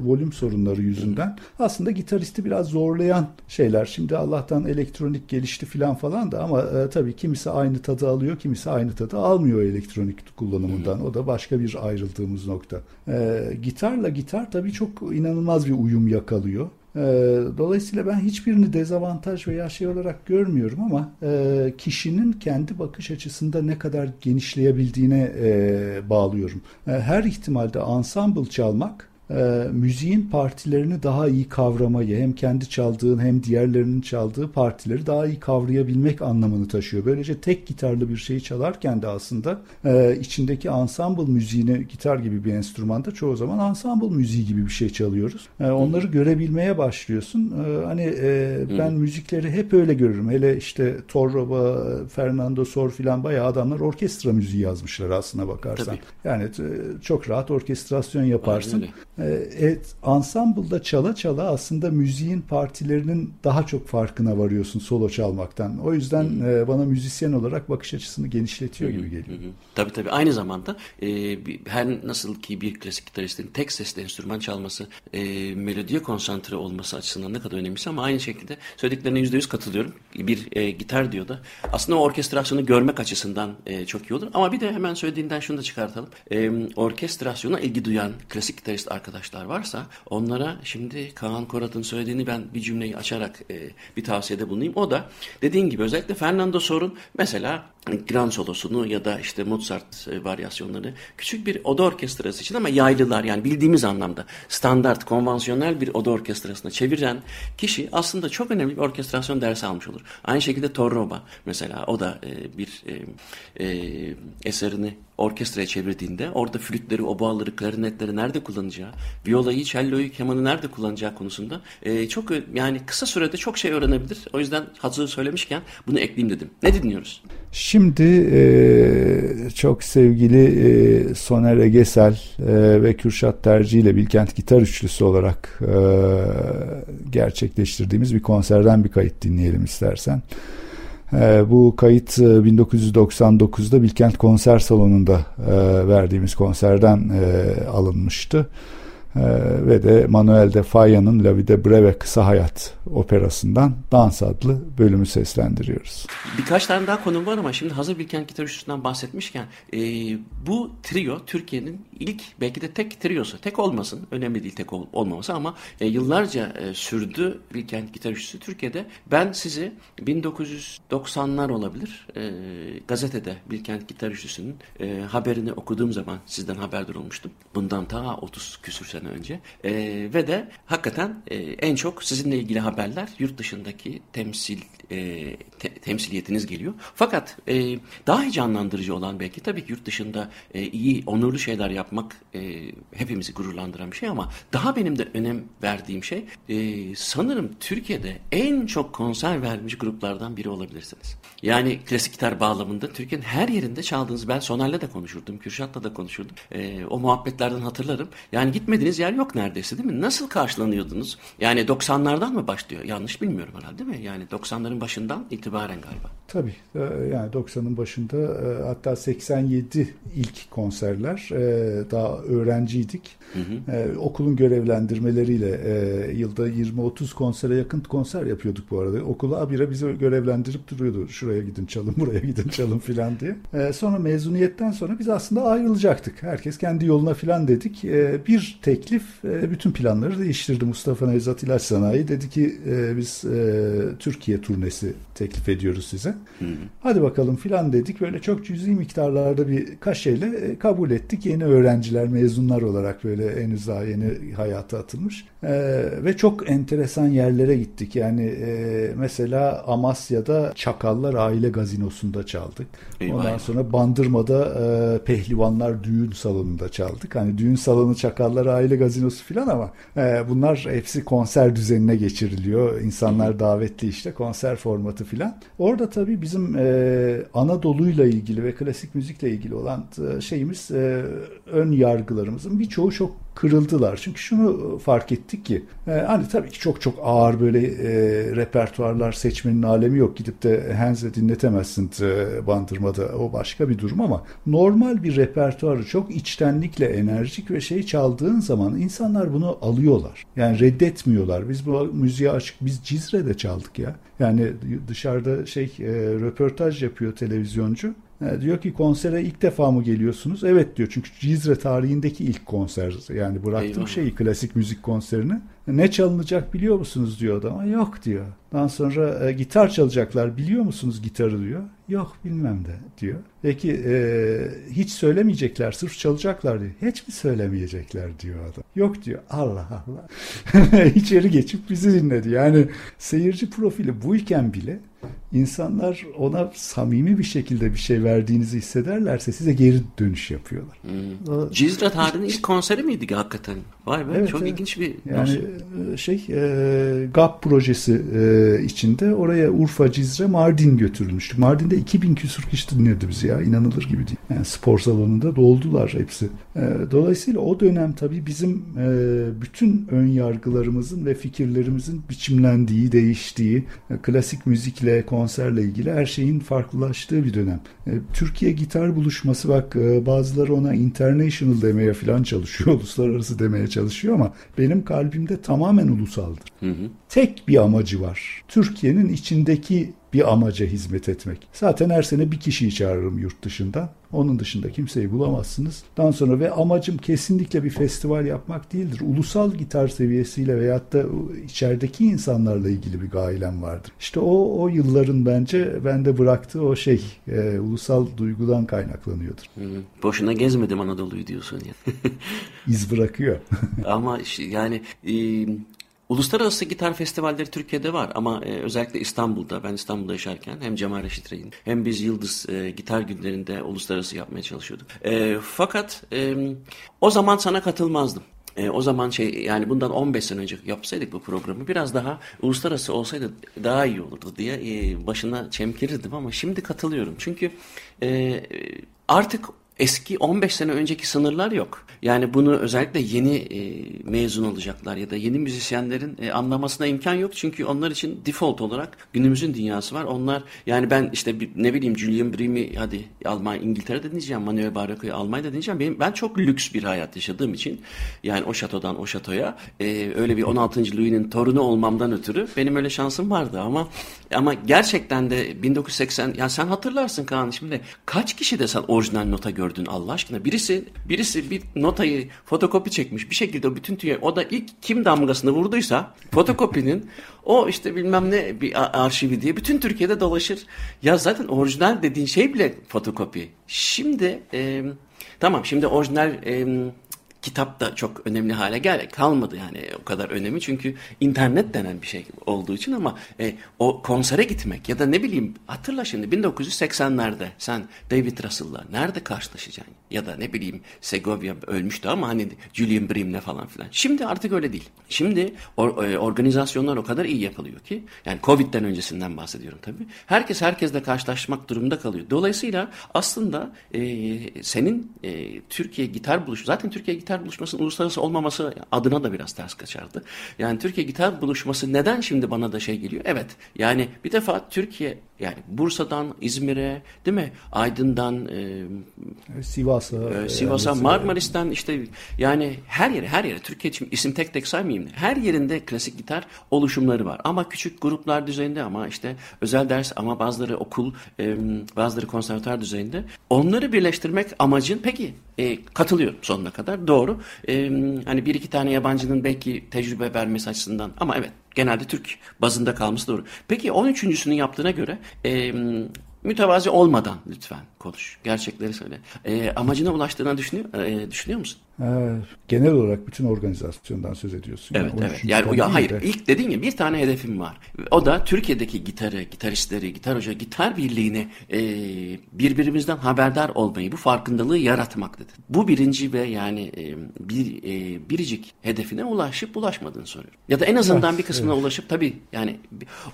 volüm sorunları yüzünden aslında gitaristi biraz zorlayan şeyler. Şimdi Allah'tan elektronik gelişti falan falan da ama tabii kimisi aynı tadı alıyor, kimisi aynı tadı almıyor elektronik kullanımından. O da başka başka bir ayrıldığımız nokta. E, gitarla gitar tabii çok inanılmaz bir uyum yakalıyor. E, dolayısıyla ben hiçbirini dezavantaj veya şey olarak görmüyorum ama e, kişinin kendi bakış açısında ne kadar genişleyebildiğine e, bağlıyorum. E, her ihtimalde ensemble çalmak e, müziğin partilerini daha iyi kavramayı hem kendi çaldığın hem diğerlerinin çaldığı partileri daha iyi kavrayabilmek anlamını taşıyor. Böylece tek gitarlı bir şeyi çalarken de aslında e, içindeki ensemble müziğini gitar gibi bir enstrümanda çoğu zaman ensemble müziği gibi bir şey çalıyoruz. E, onları görebilmeye başlıyorsun. E, hani e, ben müzikleri hep öyle görürüm. Hele işte Torroba, Fernando Sor filan bayağı adamlar orkestra müziği yazmışlar aslına bakarsan. Tabii. Yani e, çok rahat orkestrasyon yaparsın. Evet, ensemble'da çala çala aslında müziğin partilerinin daha çok farkına varıyorsun solo çalmaktan. O yüzden hmm. bana müzisyen olarak bakış açısını genişletiyor gibi geliyor. Tabii tabii. Aynı zamanda e, her nasıl ki bir klasik gitaristin tek sesli enstrüman çalması, e, melodiye konsantre olması açısından ne kadar önemliyse ama aynı şekilde söylediklerine yüzde yüz katılıyorum. Bir e, gitar diyor da aslında o orkestrasyonu görmek açısından e, çok iyi olur. Ama bir de hemen söylediğinden şunu da çıkartalım. E, orkestrasyona ilgi duyan klasik gitarist arkadaşlar arkadaşlar varsa onlara şimdi Kaan Korat'ın söylediğini ben bir cümleyi açarak e, bir tavsiyede bulunayım. O da dediğin gibi özellikle Fernando Sor'un mesela Grand Solo'sunu ya da işte Mozart e, varyasyonlarını küçük bir oda orkestrası için ama yaylılar yani bildiğimiz anlamda standart, konvansiyonel bir oda orkestrasına çeviren kişi aslında çok önemli bir orkestrasyon dersi almış olur. Aynı şekilde Torroba mesela o da e, bir e, eserini orkestraya çevirdiğinde orada flütleri, oboaları, klarinetleri nerede kullanacağı, violayı, celloyu, kemanı nerede kullanacağı konusunda çok yani kısa sürede çok şey öğrenebilir. O yüzden hazır söylemişken bunu ekleyeyim dedim. Ne dinliyoruz? Şimdi e, çok sevgili e, Soner Egesel e, ve Kürşat Tercih ile Bilkent Gitar Üçlüsü olarak e, gerçekleştirdiğimiz bir konserden bir kayıt dinleyelim istersen. E, bu kayıt 1999'da e, Bilkent Konser Salonu'nda e, verdiğimiz konserden e, alınmıştı. Ee, ve de Manuel de Falla'nın La Vida Breve Kısa Hayat operasından Dans adlı bölümü seslendiriyoruz. Birkaç tane daha konum var ama şimdi hazır Bilkent Gitar Üçlüsü'nden bahsetmişken e, bu trio Türkiye'nin ilk belki de tek triosu. Tek olmasın önemli değil tek ol, olmaması ama e, yıllarca e, sürdü Bilkent Gitar Üçlüsü Türkiye'de. Ben sizi 1990'lar olabilir e, gazetede Bilkent Gitar Üçlüsü'nün e, haberini okuduğum zaman sizden haberdar olmuştum. Bundan ta 30 küsür sene önce. E, ve de hakikaten e, en çok sizinle ilgili haberler yurt dışındaki temsil e, te, temsiliyetiniz geliyor. Fakat e, daha heyecanlandırıcı olan belki tabii ki yurt dışında e, iyi, onurlu şeyler yapmak e, hepimizi gururlandıran bir şey ama daha benim de önem verdiğim şey e, sanırım Türkiye'de en çok konser vermiş gruplardan biri olabilirsiniz. Yani klasik gitar bağlamında Türkiye'nin her yerinde çaldığınız ben Soner'le de konuşurdum, Kürşat'la da konuşurdum. E, o muhabbetlerden hatırlarım. Yani gitmediğiniz yer yok neredeyse değil mi? Nasıl karşılanıyordunuz? Yani 90'lardan mı başlıyor? Yanlış bilmiyorum herhalde değil mi? Yani 90'ların başından itibaren galiba. Tabii e, yani 90'ın başında e, hatta 87 ilk konserler e, daha öğrenciydik. Hı hı. Okulun görevlendirmeleriyle yılda 20-30 konsere yakın konser yapıyorduk bu arada. Okula abire bizi görevlendirip duruyordu. Şuraya gidin çalın, buraya gidin çalın filan diye. Sonra mezuniyetten sonra biz aslında ayrılacaktık. Herkes kendi yoluna filan dedik. Bir teklif bütün planları değiştirdi. Mustafa Nevzat İlaç Sanayi dedi ki biz Türkiye turnesi teklif ediyoruz size. Hı. Hadi bakalım filan dedik. Böyle çok cüzi miktarlarda bir kaşeyle e, kabul ettik. Yeni öğrenciler, mezunlar olarak böyle henüz daha yeni hayata atılmış. Ee, ve çok enteresan yerlere gittik. Yani e, mesela Amasya'da Çakallar Aile Gazinosu'nda çaldık. Eyvah. Ondan sonra Bandırma'da e, Pehlivanlar Düğün Salonu'nda çaldık. Hani düğün salonu Çakallar Aile Gazinosu filan ama e, bunlar hepsi konser düzenine geçiriliyor. İnsanlar davetli işte konser formatı filan. Orada tabii bizim e, Anadolu'yla ilgili ve klasik müzikle ilgili olan e, şeyimiz e, ön yargılarımızın birçoğu çok kırıldılar. Çünkü şunu fark ettik ki e, hani tabii ki çok çok ağır böyle e, repertuarlar seçmenin alemi yok. Gidip de Hens'e dinletemezsin e, bandırmada o başka bir durum ama normal bir repertuarı çok içtenlikle enerjik ve şey çaldığın zaman insanlar bunu alıyorlar. Yani reddetmiyorlar. Biz bu müziğe açık biz Cizre'de çaldık ya. Yani dışarıda şey e, röportaj yapıyor televizyoncu. E, diyor ki konsere ilk defa mı geliyorsunuz? Evet diyor çünkü Cizre tarihindeki ilk konser yani bıraktım Eyvallah. şeyi klasik müzik konserini. Ne çalınacak biliyor musunuz diyor adam. Yok diyor. Daha sonra e, gitar çalacaklar biliyor musunuz gitarı diyor. Yok bilmem de diyor. Peki e, hiç söylemeyecekler sırf çalacaklar diyor. Hiç mi söylemeyecekler diyor adam. Yok diyor. Allah Allah. İçeri geçip bizi dinledi. Yani seyirci profili buyken bile insanlar ona samimi bir şekilde bir şey verdiğinizi hissederlerse size geri dönüş yapıyorlar. Hmm. Cizre tarihinin ilk konseri miydi hakikaten? Vay be evet, çok evet. ilginç bir yani nasıl? E, şey e, GAP projesi e, içinde oraya Urfa, Cizre, Mardin götürülmüştü. Mardin'de 2000 küsur kişi dinliyordu bizi ya inanılır gibi değil. Yani spor salonunda doldular hepsi. E, dolayısıyla o dönem tabii bizim e, bütün ön yargılarımızın ve fikirlerimizin biçimlendiği, değiştiği, e, klasik müzikle, konserle ilgili her şeyin farklılaştığı bir dönem. E, Türkiye gitar buluşması bak e, bazıları ona international demeye falan çalışıyor, uluslararası demeye çalışıyor ama benim kalbimde tamamen ulusaldır. Hı hı. Tek bir amacı var. Türkiye'nin içindeki bir amaca hizmet etmek. Zaten her sene bir kişiyi çağırırım yurt dışından. Onun dışında kimseyi bulamazsınız. Daha sonra ve amacım kesinlikle bir festival yapmak değildir. Ulusal gitar seviyesiyle veyahut da içerideki insanlarla ilgili bir gailem vardır. İşte o o yılların bence bende bıraktığı o şey e, ulusal duygudan kaynaklanıyordur. Hı, boşuna gezmedim Anadolu'yu diyorsun ya. İz bırakıyor. Ama yani e, Uluslararası gitar festivalleri Türkiye'de var ama e, özellikle İstanbul'da, ben İstanbul'da yaşarken hem Cemal Reşit Rey'in hem biz Yıldız e, gitar günlerinde uluslararası yapmaya çalışıyorduk. E, fakat e, o zaman sana katılmazdım. E, o zaman şey yani bundan 15 sene önce yapsaydık bu programı biraz daha uluslararası olsaydı daha iyi olurdu diye e, başına çemkirirdim ama şimdi katılıyorum. Çünkü e, artık eski 15 sene önceki sınırlar yok. Yani bunu özellikle yeni e, mezun olacaklar ya da yeni müzisyenlerin e, anlamasına imkan yok. Çünkü onlar için default olarak günümüzün dünyası var. Onlar yani ben işte bir, ne bileyim Julian Brim'i hadi Almanya, İngiltere'de dinleyeceğim. Manuel Barroco'yu Almanya'da dinleyeceğim. Benim, ben çok lüks bir hayat yaşadığım için yani o şatodan o şatoya e, öyle bir 16. Louis'nin torunu olmamdan ötürü benim öyle şansım vardı ama ama gerçekten de 1980 yani sen hatırlarsın Kaan şimdi kaç kişi de sen orijinal nota gördün Allah aşkına birisi birisi bir notayı fotokopi çekmiş bir şekilde bütün tüye o da ilk kim damgasını vurduysa fotokopinin o işte bilmem ne bir arşivi diye bütün Türkiye'de dolaşır. Ya zaten orijinal dediğin şey bile fotokopi. Şimdi e, tamam şimdi orijinal e, kitap da çok önemli hale gel kalmadı yani o kadar önemi. Çünkü internet denen bir şey olduğu için ama e, o konsere gitmek ya da ne bileyim hatırla şimdi 1980'lerde sen David Russell'la nerede karşılaşacaksın ya da ne bileyim Segovia ölmüştü ama hani Julian Brim'le falan filan. Şimdi artık öyle değil. Şimdi or, e, organizasyonlar o kadar iyi yapılıyor ki yani Covid'den öncesinden bahsediyorum tabii. Herkes herkesle karşılaşmak durumunda kalıyor. Dolayısıyla aslında e, senin e, Türkiye gitar buluşu zaten Türkiye gitar buluşmasının uluslararası olmaması adına da biraz ters kaçardı. Yani Türkiye gitar buluşması neden şimdi bana da şey geliyor? Evet yani bir defa Türkiye yani Bursa'dan İzmir'e değil mi? Aydın'dan e, Sivas'a e, Sivas'a Marmaris'ten işte yani her yere her yere Türkiye için isim tek tek saymayayım. Her yerinde klasik gitar oluşumları var. Ama küçük gruplar düzeyinde ama işte özel ders ama bazıları okul e, bazıları konservatuar düzeyinde. Onları birleştirmek amacın peki e, katılıyorum sonuna kadar doğru. E, hani bir iki tane yabancının belki tecrübe vermesi açısından ama evet genelde Türk bazında kalması doğru. Peki 13.sünün yaptığına göre e, mütevazi olmadan lütfen konuş. Gerçekleri söyle. E, amacına ulaştığına düşünüyor, e, düşünüyor musun? Ee, genel olarak bütün organizasyondan söz ediyorsun. Evet yani evet. Yani ya hayır de... ilk dediğin ya bir tane hedefim var. O da Türkiye'deki gitarı, gitaristleri, gitar hoca, gitar birliğini e, birbirimizden haberdar olmayı, bu farkındalığı yaratmak dedi. Bu birinci ve yani e, bir e, biricik hedefine ulaşıp ulaşmadığını soruyorum. Ya da en azından evet, bir kısmına evet. ulaşıp tabii yani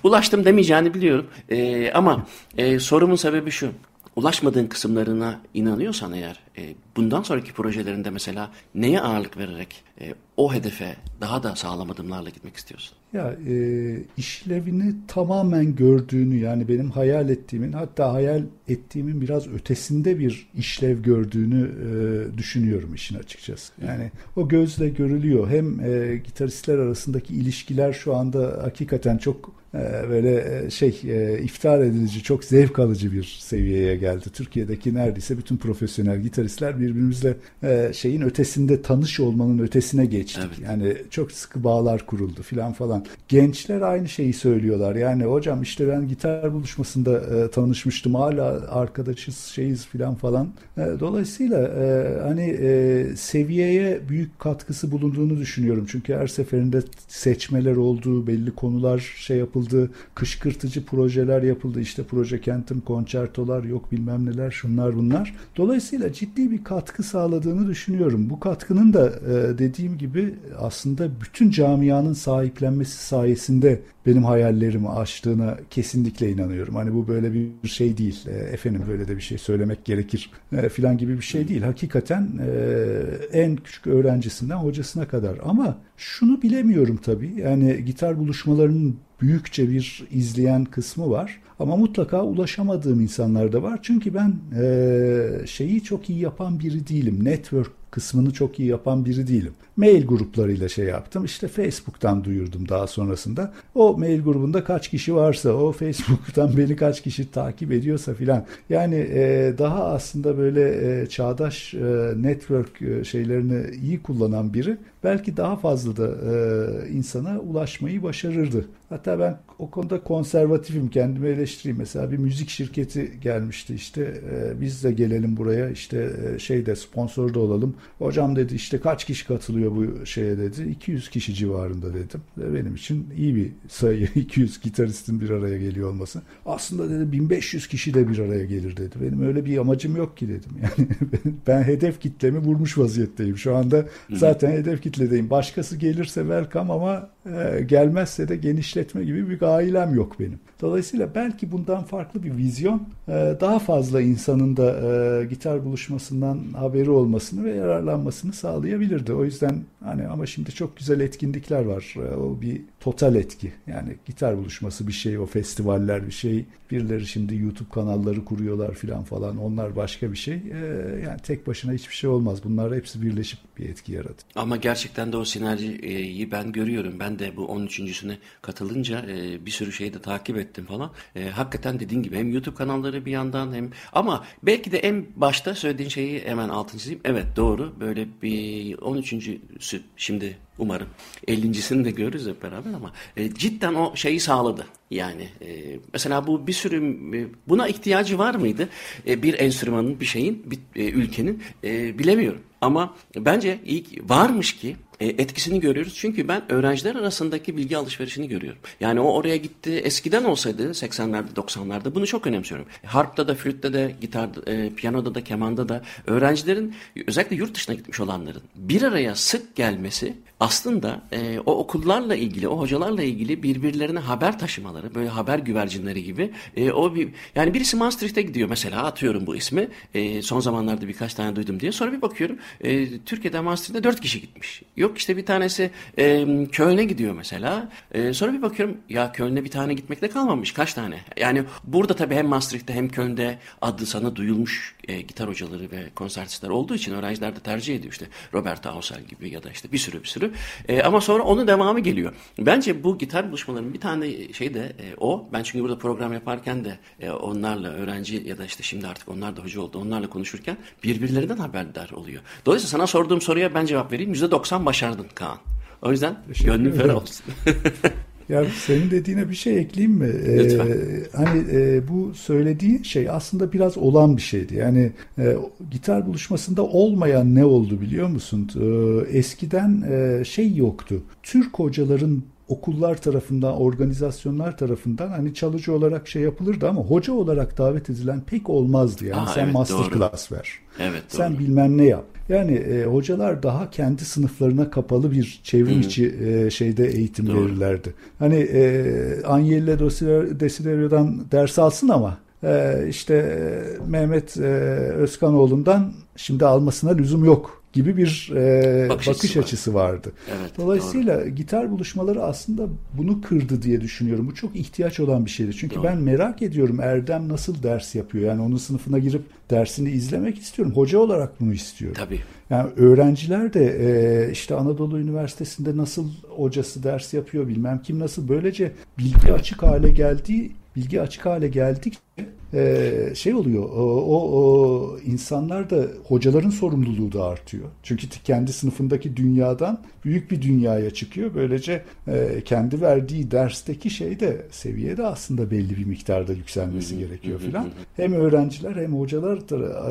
ulaştım demeyeceğini biliyorum. E, ama e, sorumun sebebi şu ulaşmadığın kısımlarına inanıyorsan eğer e, bundan sonraki projelerinde mesela neye ağırlık vererek e, o hedefe daha da sağlam adımlarla gitmek istiyorsun? Ya e, işlevini tamamen gördüğünü yani benim hayal ettiğimin hatta hayal ettiğimin biraz ötesinde bir işlev gördüğünü e, düşünüyorum işin açıkçası. Yani o gözle görülüyor. Hem e, gitaristler arasındaki ilişkiler şu anda hakikaten çok böyle e, şey e, iftar edici, çok zevk alıcı bir seviyeye geldi. Türkiye'deki neredeyse bütün profesyonel gitaristler birbirimizle şeyin ötesinde tanış olmanın ötesine geçtik. Evet. Yani çok sıkı bağlar kuruldu filan falan. Gençler aynı şeyi söylüyorlar. Yani hocam işte ben gitar buluşmasında tanışmıştım. Hala arkadaşız şeyiz filan falan. dolayısıyla hani seviyeye büyük katkısı bulunduğunu düşünüyorum. Çünkü her seferinde seçmeler oldu, belli konular şey yapıldı yapıldı, kışkırtıcı projeler yapıldı. İşte proje kentim, konçertolar yok bilmem neler şunlar bunlar. Dolayısıyla ciddi bir katkı sağladığını düşünüyorum. Bu katkının da e, dediğim gibi aslında bütün camianın sahiplenmesi sayesinde benim hayallerimi aştığına kesinlikle inanıyorum. Hani bu böyle bir şey değil. E, efendim böyle de bir şey söylemek gerekir e, filan gibi bir şey değil. Hakikaten en küçük öğrencisinden hocasına kadar. Ama şunu bilemiyorum tabii. Yani gitar buluşmalarının büyükçe bir izleyen kısmı var. Ama mutlaka ulaşamadığım insanlar da var. Çünkü ben e, şeyi çok iyi yapan biri değilim. Network kısmını çok iyi yapan biri değilim. Mail gruplarıyla şey yaptım. İşte Facebook'tan duyurdum daha sonrasında. O mail grubunda kaç kişi varsa, o Facebook'tan beni kaç kişi takip ediyorsa filan. Yani e, daha aslında böyle e, çağdaş e, network e, şeylerini iyi kullanan biri belki daha fazla da e, insana ulaşmayı başarırdı. Hatta ben o konuda konservatifim kendimi eleştireyim. Mesela bir müzik şirketi gelmişti işte e, biz de gelelim buraya işte e, şeyde sponsor da olalım. Hocam dedi işte kaç kişi katılıyor bu şeye dedi. 200 kişi civarında dedim. Ve benim için iyi bir sayı 200 gitaristin bir araya geliyor olması. Aslında dedi 1500 kişi de bir araya gelir dedi. Benim öyle bir amacım yok ki dedim. Yani ben hedef kitlemi vurmuş vaziyetteyim. Şu anda zaten hedef kitledeyim. Başkası gelirse welcome ama e, gelmezse de genişletme gibi bir gailem yok benim. Dolayısıyla belki bundan farklı bir vizyon e, daha fazla insanın da e, gitar buluşmasından haberi olmasını ve yararlanmasını sağlayabilirdi. O yüzden hani ama şimdi çok güzel etkinlikler var. E, o bir total etki. Yani gitar buluşması bir şey, o festivaller bir şey. Birileri şimdi YouTube kanalları kuruyorlar filan falan. Onlar başka bir şey. Yani tek başına hiçbir şey olmaz. Bunlar hepsi birleşip bir etki yaratır. Ama gerçekten de o sinerjiyi ben görüyorum. Ben de bu 13.süne katılınca bir sürü şeyi de takip ettim falan. E, hakikaten dediğin gibi hem YouTube kanalları bir yandan hem ama belki de en başta söylediğin şeyi hemen altını çizeyim. Evet doğru böyle bir 13. şimdi umarım 50.sini de görürüz hep beraber ama e, cidden o şeyi sağladı. Yani e, mesela bu bir sürü e, buna ihtiyacı var mıydı? E, bir enstrümanın, bir şeyin, bir e, ülkenin e, bilemiyorum. Ama bence ilk varmış ki e, etkisini görüyoruz. Çünkü ben öğrenciler arasındaki bilgi alışverişini görüyorum. Yani o oraya gitti. Eskiden olsaydı 80'lerde 90'larda bunu çok önemsiyorum. Harpta da, flütte de, gitarda, e, piyanoda da, kemanda da öğrencilerin özellikle yurt dışına gitmiş olanların bir araya sık gelmesi aslında e, o okullarla ilgili, o hocalarla ilgili birbirlerine haber taşımaları, böyle haber güvercinleri gibi. E, o bir yani birisi Maastricht'e gidiyor mesela atıyorum bu ismi. E, son zamanlarda birkaç tane duydum diye. Sonra bir bakıyorum e, Türkiye'de Maastricht'e dört kişi gitmiş. Yok işte bir tanesi e, Köln'e gidiyor mesela. E, sonra bir bakıyorum ya Köln'e bir tane gitmekle kalmamış. Kaç tane? Yani burada tabii hem Maastricht'te hem Köln'de adı sana duyulmuş e, gitar hocaları ve konsertistler olduğu için öğrenciler de tercih ediyor. işte Roberto Ausel gibi ya da işte bir sürü bir sürü. E, ama sonra onun devamı geliyor. Bence bu gitar buluşmalarının bir tane şey de e, o. Ben çünkü burada program yaparken de e, onlarla öğrenci ya da işte şimdi artık onlar da hoca oldu. Onlarla konuşurken birbirlerinden haberdar oluyor. Dolayısıyla sana sorduğum soruya ben cevap vereyim. %90 başardın Kaan. O yüzden gönlün ferah olsun. Ya senin dediğine bir şey ekleyeyim mi? Ee, Lütfen. Hani e, bu söylediğin şey aslında biraz olan bir şeydi. Yani e, gitar buluşmasında olmayan ne oldu biliyor musun? Ee, eskiden e, şey yoktu. Türk hocaların okullar tarafından, organizasyonlar tarafından hani çalıcı olarak şey yapılırdı ama hoca olarak davet edilen pek olmazdı. Yani Aa, sen evet, master doğru. class ver. Evet, sen doğru. bilmem ne yap. Yani e, hocalar daha kendi sınıflarına kapalı bir çevrim içi e, şeyde eğitim Doğru. verirlerdi. Hani e, Agnelli Desiderio'dan ders alsın ama e, işte Mehmet e, Özkanoğlu'ndan şimdi almasına lüzum yok gibi bir e, bakış, bakış açısı vardı. Evet, Dolayısıyla doğru. gitar buluşmaları aslında bunu kırdı diye düşünüyorum. Bu çok ihtiyaç olan bir şeydi. Çünkü doğru. ben merak ediyorum Erdem nasıl ders yapıyor. Yani onun sınıfına girip dersini izlemek istiyorum. Hoca olarak bunu istiyorum. Tabii. Yani öğrenciler de e, işte Anadolu Üniversitesi'nde nasıl hocası ders yapıyor bilmem kim nasıl böylece bilgi açık hale geldiği bilgi açık hale geldik e, şey oluyor o, o, o insanlar da hocaların sorumluluğu da artıyor. Çünkü kendi sınıfındaki dünyadan büyük bir dünyaya çıkıyor. Böylece e, kendi verdiği dersteki şey de seviye de aslında belli bir miktarda yükselmesi gerekiyor filan. Hem öğrenciler hem hocalar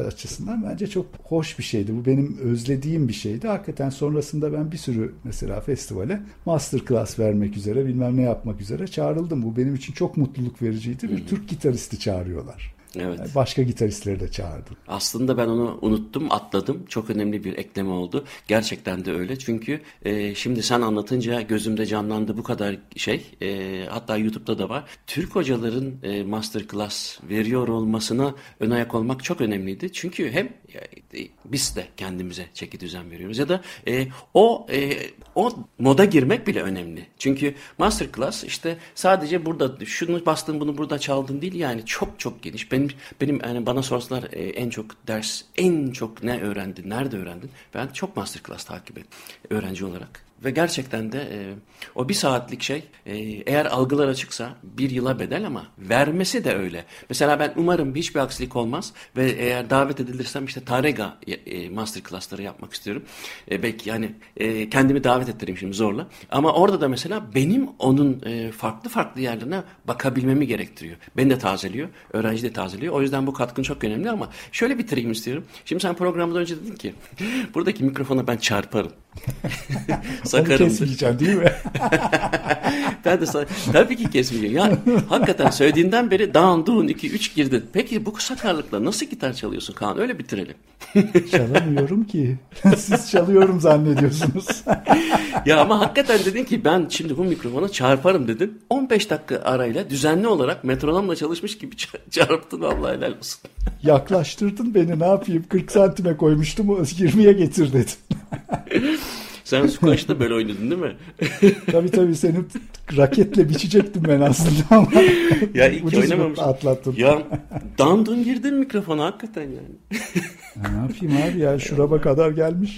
açısından bence çok hoş bir şeydi. Bu benim özlediğim bir şeydi. Hakikaten sonrasında ben bir sürü mesela festivale master class vermek üzere bilmem ne yapmak üzere çağrıldım. Bu benim için çok mutluluk vericiydi. Bir Türk gitaristi çağırıyorlar. Evet. Başka gitaristleri de çağırdım. Aslında ben onu unuttum, atladım. Çok önemli bir ekleme oldu. Gerçekten de öyle. Çünkü e, şimdi sen anlatınca gözümde canlandı bu kadar şey. E, hatta YouTube'da da var. Türk hocaların e, masterclass veriyor olmasına ön ayak olmak çok önemliydi. Çünkü hem biz de kendimize çeki düzen veriyoruz ya da e, o e, o moda girmek bile önemli. Çünkü masterclass işte sadece burada şunu bastın bunu burada çaldın değil yani çok çok geniş. Benim benim yani bana sorsalar e, en çok ders en çok ne öğrendin, nerede öğrendin? Ben çok masterclass takip ettim öğrenci olarak. Ve gerçekten de e, o bir saatlik şey e, eğer algılar açıksa bir yıla bedel ama vermesi de öyle. Mesela ben umarım hiçbir aksilik olmaz ve eğer davet edilirsem işte Tarega e, masterclassları yapmak istiyorum. E, belki yani e, kendimi davet ettireyim şimdi zorla. Ama orada da mesela benim onun e, farklı farklı yerlerine bakabilmemi gerektiriyor. Beni de tazeliyor, öğrenci de tazeliyor. O yüzden bu katkın çok önemli ama şöyle bitireyim istiyorum. Şimdi sen programdan önce dedin ki buradaki mikrofona ben çarparım. Sakarımdır. Onu kesmeyeceğim değil mi? ben de sana, tabii ki kesmeyeceğim. Ya hakikaten söylediğinden beri dağın duğun 2 3 girdin. Peki bu sakarlıkla nasıl gitar çalıyorsun Kaan? Öyle bitirelim. Çalamıyorum ki. Siz çalıyorum zannediyorsunuz. ya ama hakikaten dedin ki ben şimdi bu mikrofona çarparım dedin. 15 dakika arayla düzenli olarak metronomla çalışmış gibi çarptın vallahi helal olsun. Yaklaştırdın beni ne yapayım 40 santime koymuştum 20'ye getir dedim. Sen squash'ta böyle oynadın değil mi? tabii tabii seni raketle biçecektim ben aslında ama ya ilk oynamamış. atlattım. Ya dandun girdin mikrofona hakikaten yani. ya ne yapayım abi ya şuraba kadar gelmiş.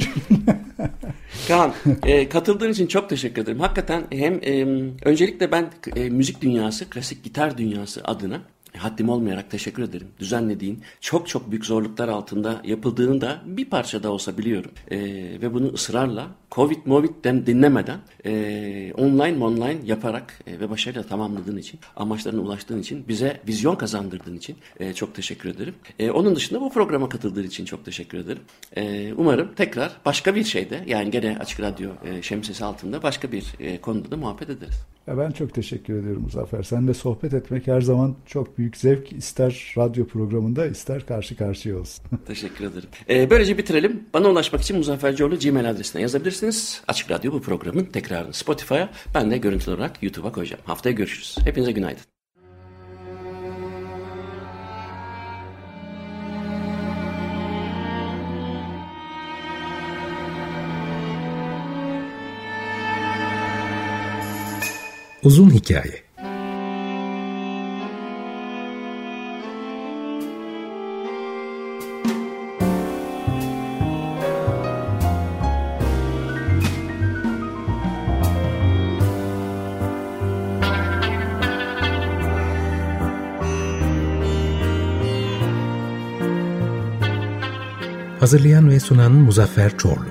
Kaan e, katıldığın için çok teşekkür ederim. Hakikaten hem e, öncelikle ben e, müzik dünyası, klasik gitar dünyası adına haddim olmayarak teşekkür ederim. Düzenlediğin çok çok büyük zorluklar altında yapıldığını da bir parça da olsa biliyorum. E, ve bunu ısrarla Covid, Movid dinlemeden e, online online yaparak e, ve başarıyla tamamladığın için, amaçlarına ulaştığın için, bize vizyon kazandırdığın için e, çok teşekkür ederim. E, onun dışında bu programa katıldığın için çok teşekkür ederim. E, umarım tekrar başka bir şeyde yani gene Açık Radyo e, şemsiyesi altında başka bir e, konuda da muhabbet ederiz. Ya ben çok teşekkür ediyorum Muzaffer. Sen de sohbet etmek her zaman çok büyük zevk. İster radyo programında ister karşı karşıya olsun. teşekkür ederim. Ee, böylece bitirelim. Bana ulaşmak için Muzaffer Coğlu Gmail adresine yazabilirsiniz. Açık Radyo bu programın tekrarını Spotify'a ben de görüntülü olarak YouTube'a koyacağım. Haftaya görüşürüz. Hepinize günaydın. Uzun Hikaye Hazırlayan ve sunan Muzaffer Çorlu